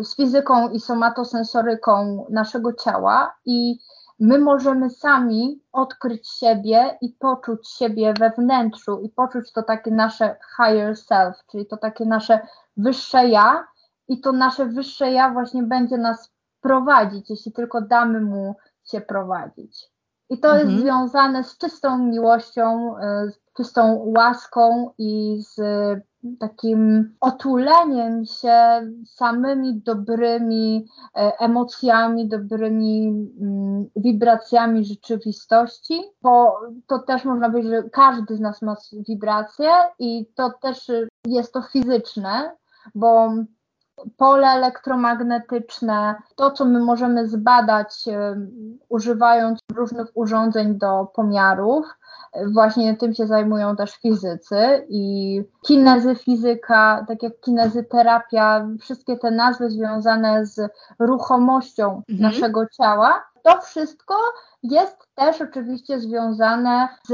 z fizyką i somatosensoryką naszego ciała i my możemy sami odkryć siebie i poczuć siebie we wnętrzu i poczuć to takie nasze higher self, czyli to takie nasze wyższe ja i to nasze wyższe ja właśnie będzie nas prowadzić, jeśli tylko damy mu się prowadzić. I to mhm. jest związane z czystą miłością, e, z czystą łaską i z takim otuleniem się samymi dobrymi e, emocjami, dobrymi mm, wibracjami rzeczywistości, bo to też można powiedzieć, że każdy z nas ma wibracje i to też jest to fizyczne, bo pole elektromagnetyczne, to co my możemy zbadać używając różnych urządzeń do pomiarów. Właśnie tym się zajmują też fizycy i kinezyfizyka, tak jak kinezyterapia, wszystkie te nazwy związane z ruchomością mhm. naszego ciała. To wszystko jest też oczywiście związane z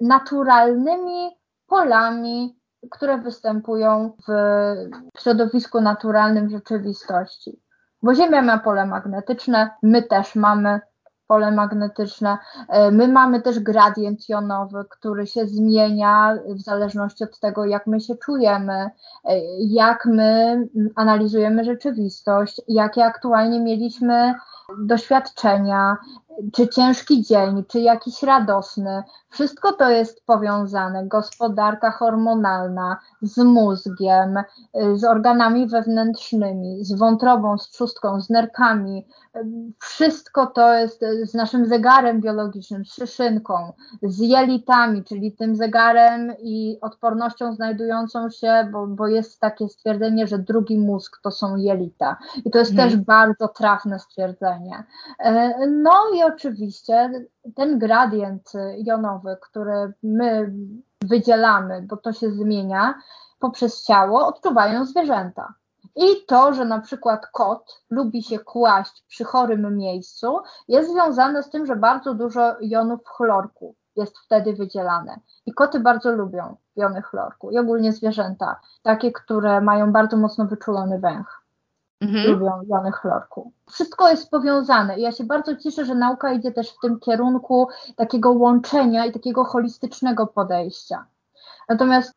naturalnymi polami które występują w środowisku naturalnym rzeczywistości. Bo Ziemia ma pole magnetyczne, my też mamy pole magnetyczne. E, my mamy też gradient jonowy, który się zmienia w zależności od tego, jak my się czujemy, e, jak my analizujemy rzeczywistość, jakie aktualnie mieliśmy doświadczenia, czy ciężki dzień, czy jakiś radosny, wszystko to jest powiązane. Gospodarka hormonalna z mózgiem, z organami wewnętrznymi, z wątrobą, z trzustką, z nerkami. Wszystko to jest z naszym zegarem biologicznym, z szyszynką, z jelitami, czyli tym zegarem i odpornością znajdującą się, bo, bo jest takie stwierdzenie, że drugi mózg to są jelita. I to jest hmm. też bardzo trafne stwierdzenie. E, no i oczywiście ten gradient jonowy, który my wydzielamy, bo to się zmienia poprzez ciało, odczuwają zwierzęta. I to, że na przykład kot lubi się kłaść przy chorym miejscu, jest związane z tym, że bardzo dużo jonów chlorku jest wtedy wydzielane. I koty bardzo lubią jony chlorku i ogólnie zwierzęta, takie, które mają bardzo mocno wyczulony węch mhm. lubią chlorku. Wszystko jest powiązane i ja się bardzo cieszę, że nauka idzie też w tym kierunku takiego łączenia i takiego holistycznego podejścia. Natomiast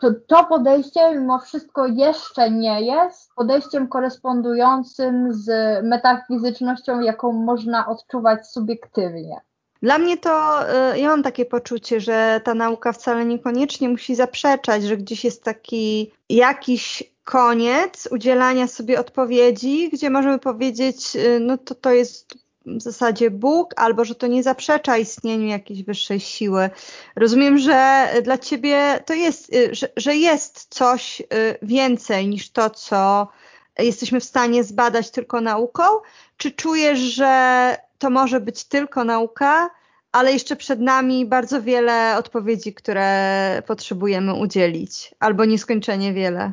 to, to, podejście mimo wszystko jeszcze nie jest podejściem korespondującym z metafizycznością, jaką można odczuwać subiektywnie. Dla mnie to, y, ja mam takie poczucie, że ta nauka wcale niekoniecznie musi zaprzeczać, że gdzieś jest taki jakiś koniec udzielania sobie odpowiedzi, gdzie możemy powiedzieć, y, no to to jest w zasadzie Bóg, albo że to nie zaprzecza istnieniu jakiejś wyższej siły. Rozumiem, że dla ciebie to jest, y, że, że jest coś y, więcej niż to, co jesteśmy w stanie zbadać tylko nauką? Czy czujesz, że to może być tylko nauka, ale jeszcze przed nami bardzo wiele odpowiedzi, które potrzebujemy udzielić, albo nieskończenie wiele?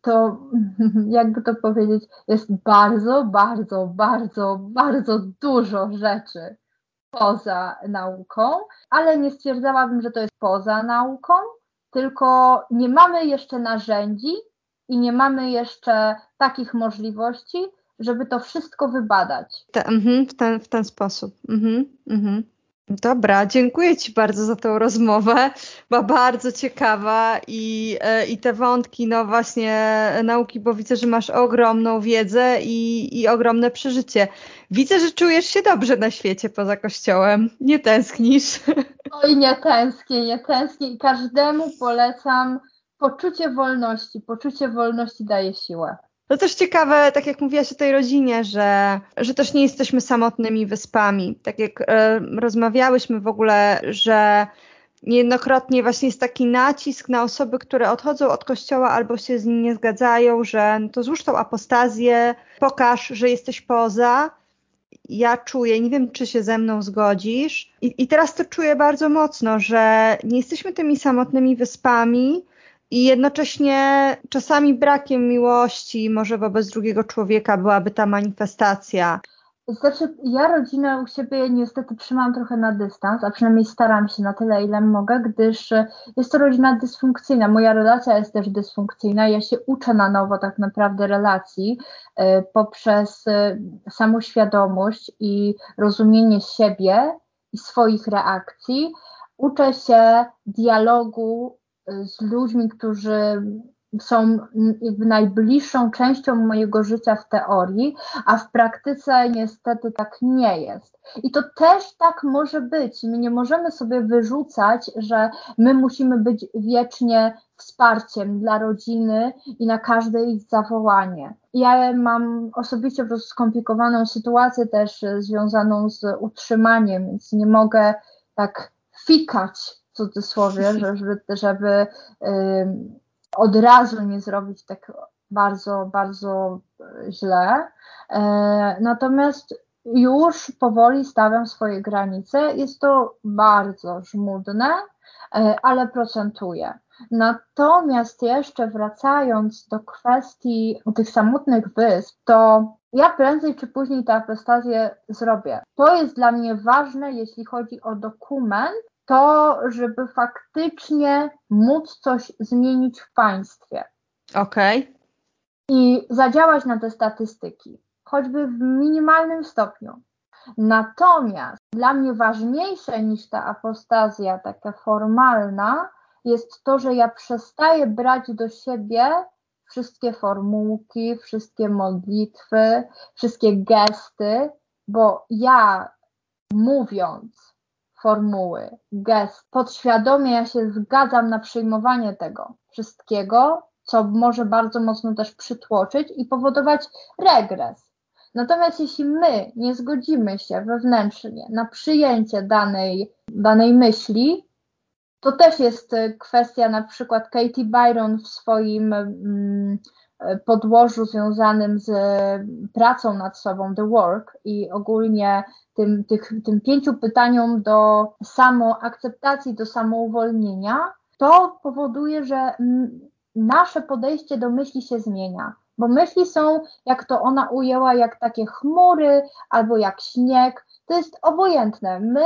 To jakby to powiedzieć, jest bardzo, bardzo, bardzo, bardzo dużo rzeczy poza nauką, ale nie stwierdzałabym, że to jest poza nauką, tylko nie mamy jeszcze narzędzi i nie mamy jeszcze takich możliwości, żeby to wszystko wybadać. Te, mm, w, ten, w ten sposób. Mm, mm. Dobra, dziękuję Ci bardzo za tą rozmowę. Była bardzo ciekawa i, e, i te wątki, no właśnie nauki, bo widzę, że masz ogromną wiedzę i, i ogromne przeżycie. Widzę, że czujesz się dobrze na świecie poza kościołem. Nie tęsknisz. Oj, nie tęsknię, nie tęsknię każdemu polecam poczucie wolności. Poczucie wolności daje siłę. To też ciekawe, tak jak mówiłaś o tej rodzinie, że, że też nie jesteśmy samotnymi wyspami. Tak jak e, rozmawiałyśmy w ogóle, że niejednokrotnie właśnie jest taki nacisk na osoby, które odchodzą od kościoła albo się z nim nie zgadzają, że no to złóż tą apostazję, pokaż, że jesteś poza. Ja czuję, nie wiem, czy się ze mną zgodzisz, i, i teraz to czuję bardzo mocno, że nie jesteśmy tymi samotnymi wyspami, i jednocześnie czasami brakiem miłości, może wobec drugiego człowieka byłaby ta manifestacja. Znaczy, ja rodzinę u siebie niestety trzymam trochę na dystans, a przynajmniej staram się na tyle, ile mogę, gdyż jest to rodzina dysfunkcyjna. Moja relacja jest też dysfunkcyjna. Ja się uczę na nowo tak naprawdę relacji y, poprzez y, samoświadomość i rozumienie siebie i swoich reakcji. Uczę się dialogu z ludźmi, którzy są najbliższą częścią mojego życia w teorii, a w praktyce niestety tak nie jest. I to też tak może być. My nie możemy sobie wyrzucać, że my musimy być wiecznie wsparciem dla rodziny i na każde ich zawołanie. Ja mam osobiście po prostu skomplikowaną sytuację też związaną z utrzymaniem, więc nie mogę tak fikać cudzysłowie, żeby, żeby od razu nie zrobić tak bardzo, bardzo źle. E, natomiast już powoli stawiam swoje granice. Jest to bardzo żmudne, e, ale procentuje. Natomiast jeszcze wracając do kwestii tych samotnych wysp, to ja prędzej czy później tę apostazję zrobię. To jest dla mnie ważne, jeśli chodzi o dokument, to, żeby faktycznie móc coś zmienić w państwie. Okej. Okay. I zadziałać na te statystyki, choćby w minimalnym stopniu. Natomiast dla mnie ważniejsze niż ta apostazja taka formalna jest to, że ja przestaję brać do siebie wszystkie formułki, wszystkie modlitwy, wszystkie gesty, bo ja mówiąc formuły, gest. Podświadomie ja się zgadzam na przyjmowanie tego wszystkiego, co może bardzo mocno też przytłoczyć i powodować regres. Natomiast jeśli my nie zgodzimy się wewnętrznie na przyjęcie danej, danej myśli, to też jest kwestia na przykład Katie Byron w swoim mm, podłożu związanym z pracą nad sobą, The Work i ogólnie tym, tych, tym pięciu pytaniom do samoakceptacji, do samouwolnienia, to powoduje, że nasze podejście do myśli się zmienia. Bo myśli są, jak to ona ujęła, jak takie chmury albo jak śnieg. To jest obojętne. My,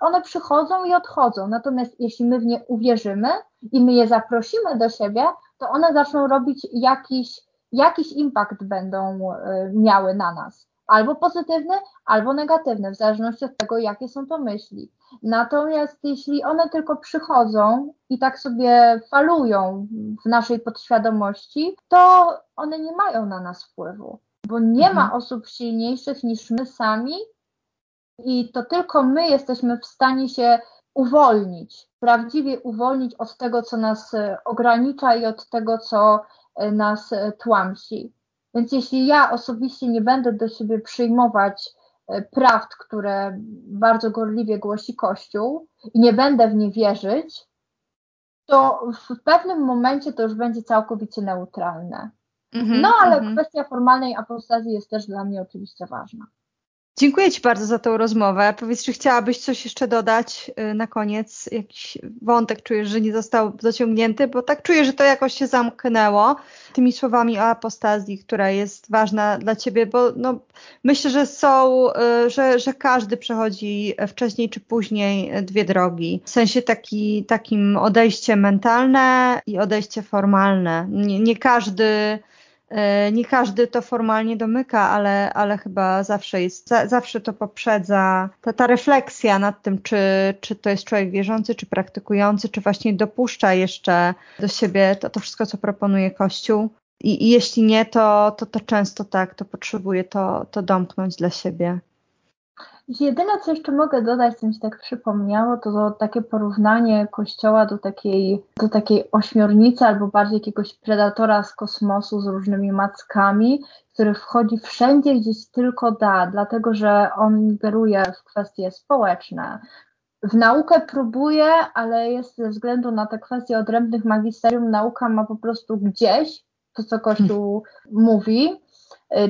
one przychodzą i odchodzą. Natomiast jeśli my w nie uwierzymy i my je zaprosimy do siebie, to one zaczną robić jakiś, jakiś impact będą y, miały na nas albo pozytywny, albo negatywny, w zależności od tego, jakie są to myśli. Natomiast jeśli one tylko przychodzą i tak sobie falują w naszej podświadomości, to one nie mają na nas wpływu, bo nie mhm. ma osób silniejszych niż my sami i to tylko my jesteśmy w stanie się uwolnić, prawdziwie uwolnić od tego, co nas ogranicza i od tego, co nas tłamsi. Więc jeśli ja osobiście nie będę do siebie przyjmować e, prawd, które bardzo gorliwie głosi Kościół i nie będę w nie wierzyć, to w pewnym momencie to już będzie całkowicie neutralne. Mm -hmm, no ale mm -hmm. kwestia formalnej apostazji jest też dla mnie oczywiście ważna. Dziękuję Ci bardzo za tą rozmowę. Powiedz, czy chciałabyś coś jeszcze dodać y, na koniec? Jakiś wątek czujesz, że nie został dociągnięty, bo tak czuję, że to jakoś się zamknęło tymi słowami o apostazji, która jest ważna dla Ciebie, bo no, myślę, że są, y, że, że każdy przechodzi wcześniej czy później dwie drogi. W sensie taki, takim odejście mentalne i odejście formalne. Nie, nie każdy nie każdy to formalnie domyka, ale, ale chyba zawsze jest, za, zawsze to poprzedza ta, ta refleksja nad tym, czy, czy to jest człowiek wierzący, czy praktykujący, czy właśnie dopuszcza jeszcze do siebie to, to wszystko, co proponuje Kościół. I, i jeśli nie, to, to, to często tak, to potrzebuje to, to domknąć dla siebie. Jedyne, co jeszcze mogę dodać, co mi się tak przypomniało, to, to takie porównanie kościoła do takiej, do takiej ośmiornicy albo bardziej jakiegoś predatora z kosmosu z różnymi mackami, który wchodzi wszędzie, gdzieś tylko da, dlatego że on ingeruje w kwestie społeczne. W naukę próbuje, ale jest ze względu na te kwestie odrębnych magisterium, nauka ma po prostu gdzieś to, co Kościół mówi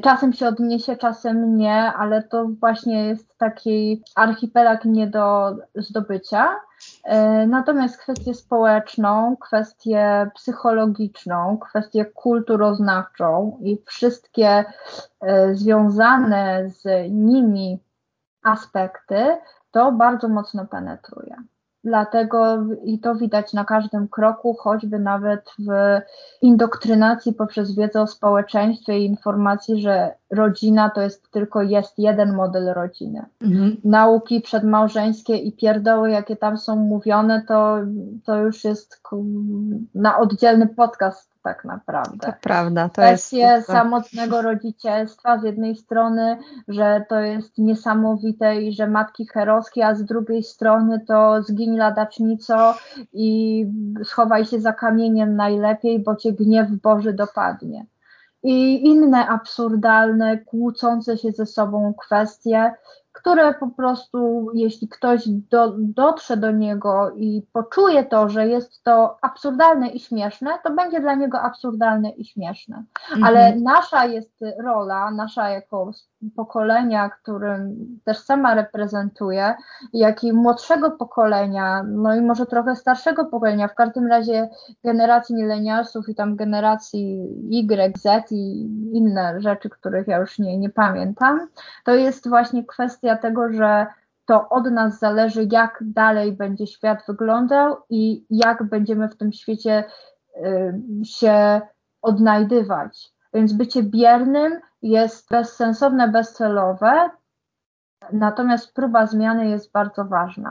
czasem się odniesie, czasem nie, ale to właśnie jest taki archipelag nie do zdobycia. Y, natomiast kwestię społeczną, kwestię psychologiczną, kwestię kulturoznawczą i wszystkie y, związane z nimi aspekty, to bardzo mocno penetruje. Dlatego i to widać na każdym kroku, choćby nawet w indoktrynacji poprzez wiedzę o społeczeństwie i informacji, że rodzina to jest tylko jest jeden model rodziny. Mhm. Nauki przedmałżeńskie i pierdoły, jakie tam są mówione, to, to już jest na oddzielny podcast tak naprawdę. To prawda. To Kwestie jest... samotnego rodzicielstwa z jednej strony, że to jest niesamowite i że matki heroskie, a z drugiej strony to zgiń ladacznico i schowaj się za kamieniem najlepiej, bo cię gniew Boży dopadnie. I inne absurdalne, kłócące się ze sobą kwestie, które po prostu, jeśli ktoś do, dotrze do niego i poczuje to, że jest to absurdalne i śmieszne, to będzie dla niego absurdalne i śmieszne. Mhm. Ale nasza jest rola, nasza jako pokolenia, którym też sama reprezentuję, jak i młodszego pokolenia, no i może trochę starszego pokolenia, w każdym razie generacji milenialsów i tam generacji Y, Z i inne rzeczy, których ja już nie, nie pamiętam, to jest właśnie kwestia tego, że to od nas zależy, jak dalej będzie świat wyglądał i jak będziemy w tym świecie y, się odnajdywać. Więc bycie biernym jest bezsensowne, bezcelowe, natomiast próba zmiany jest bardzo ważna.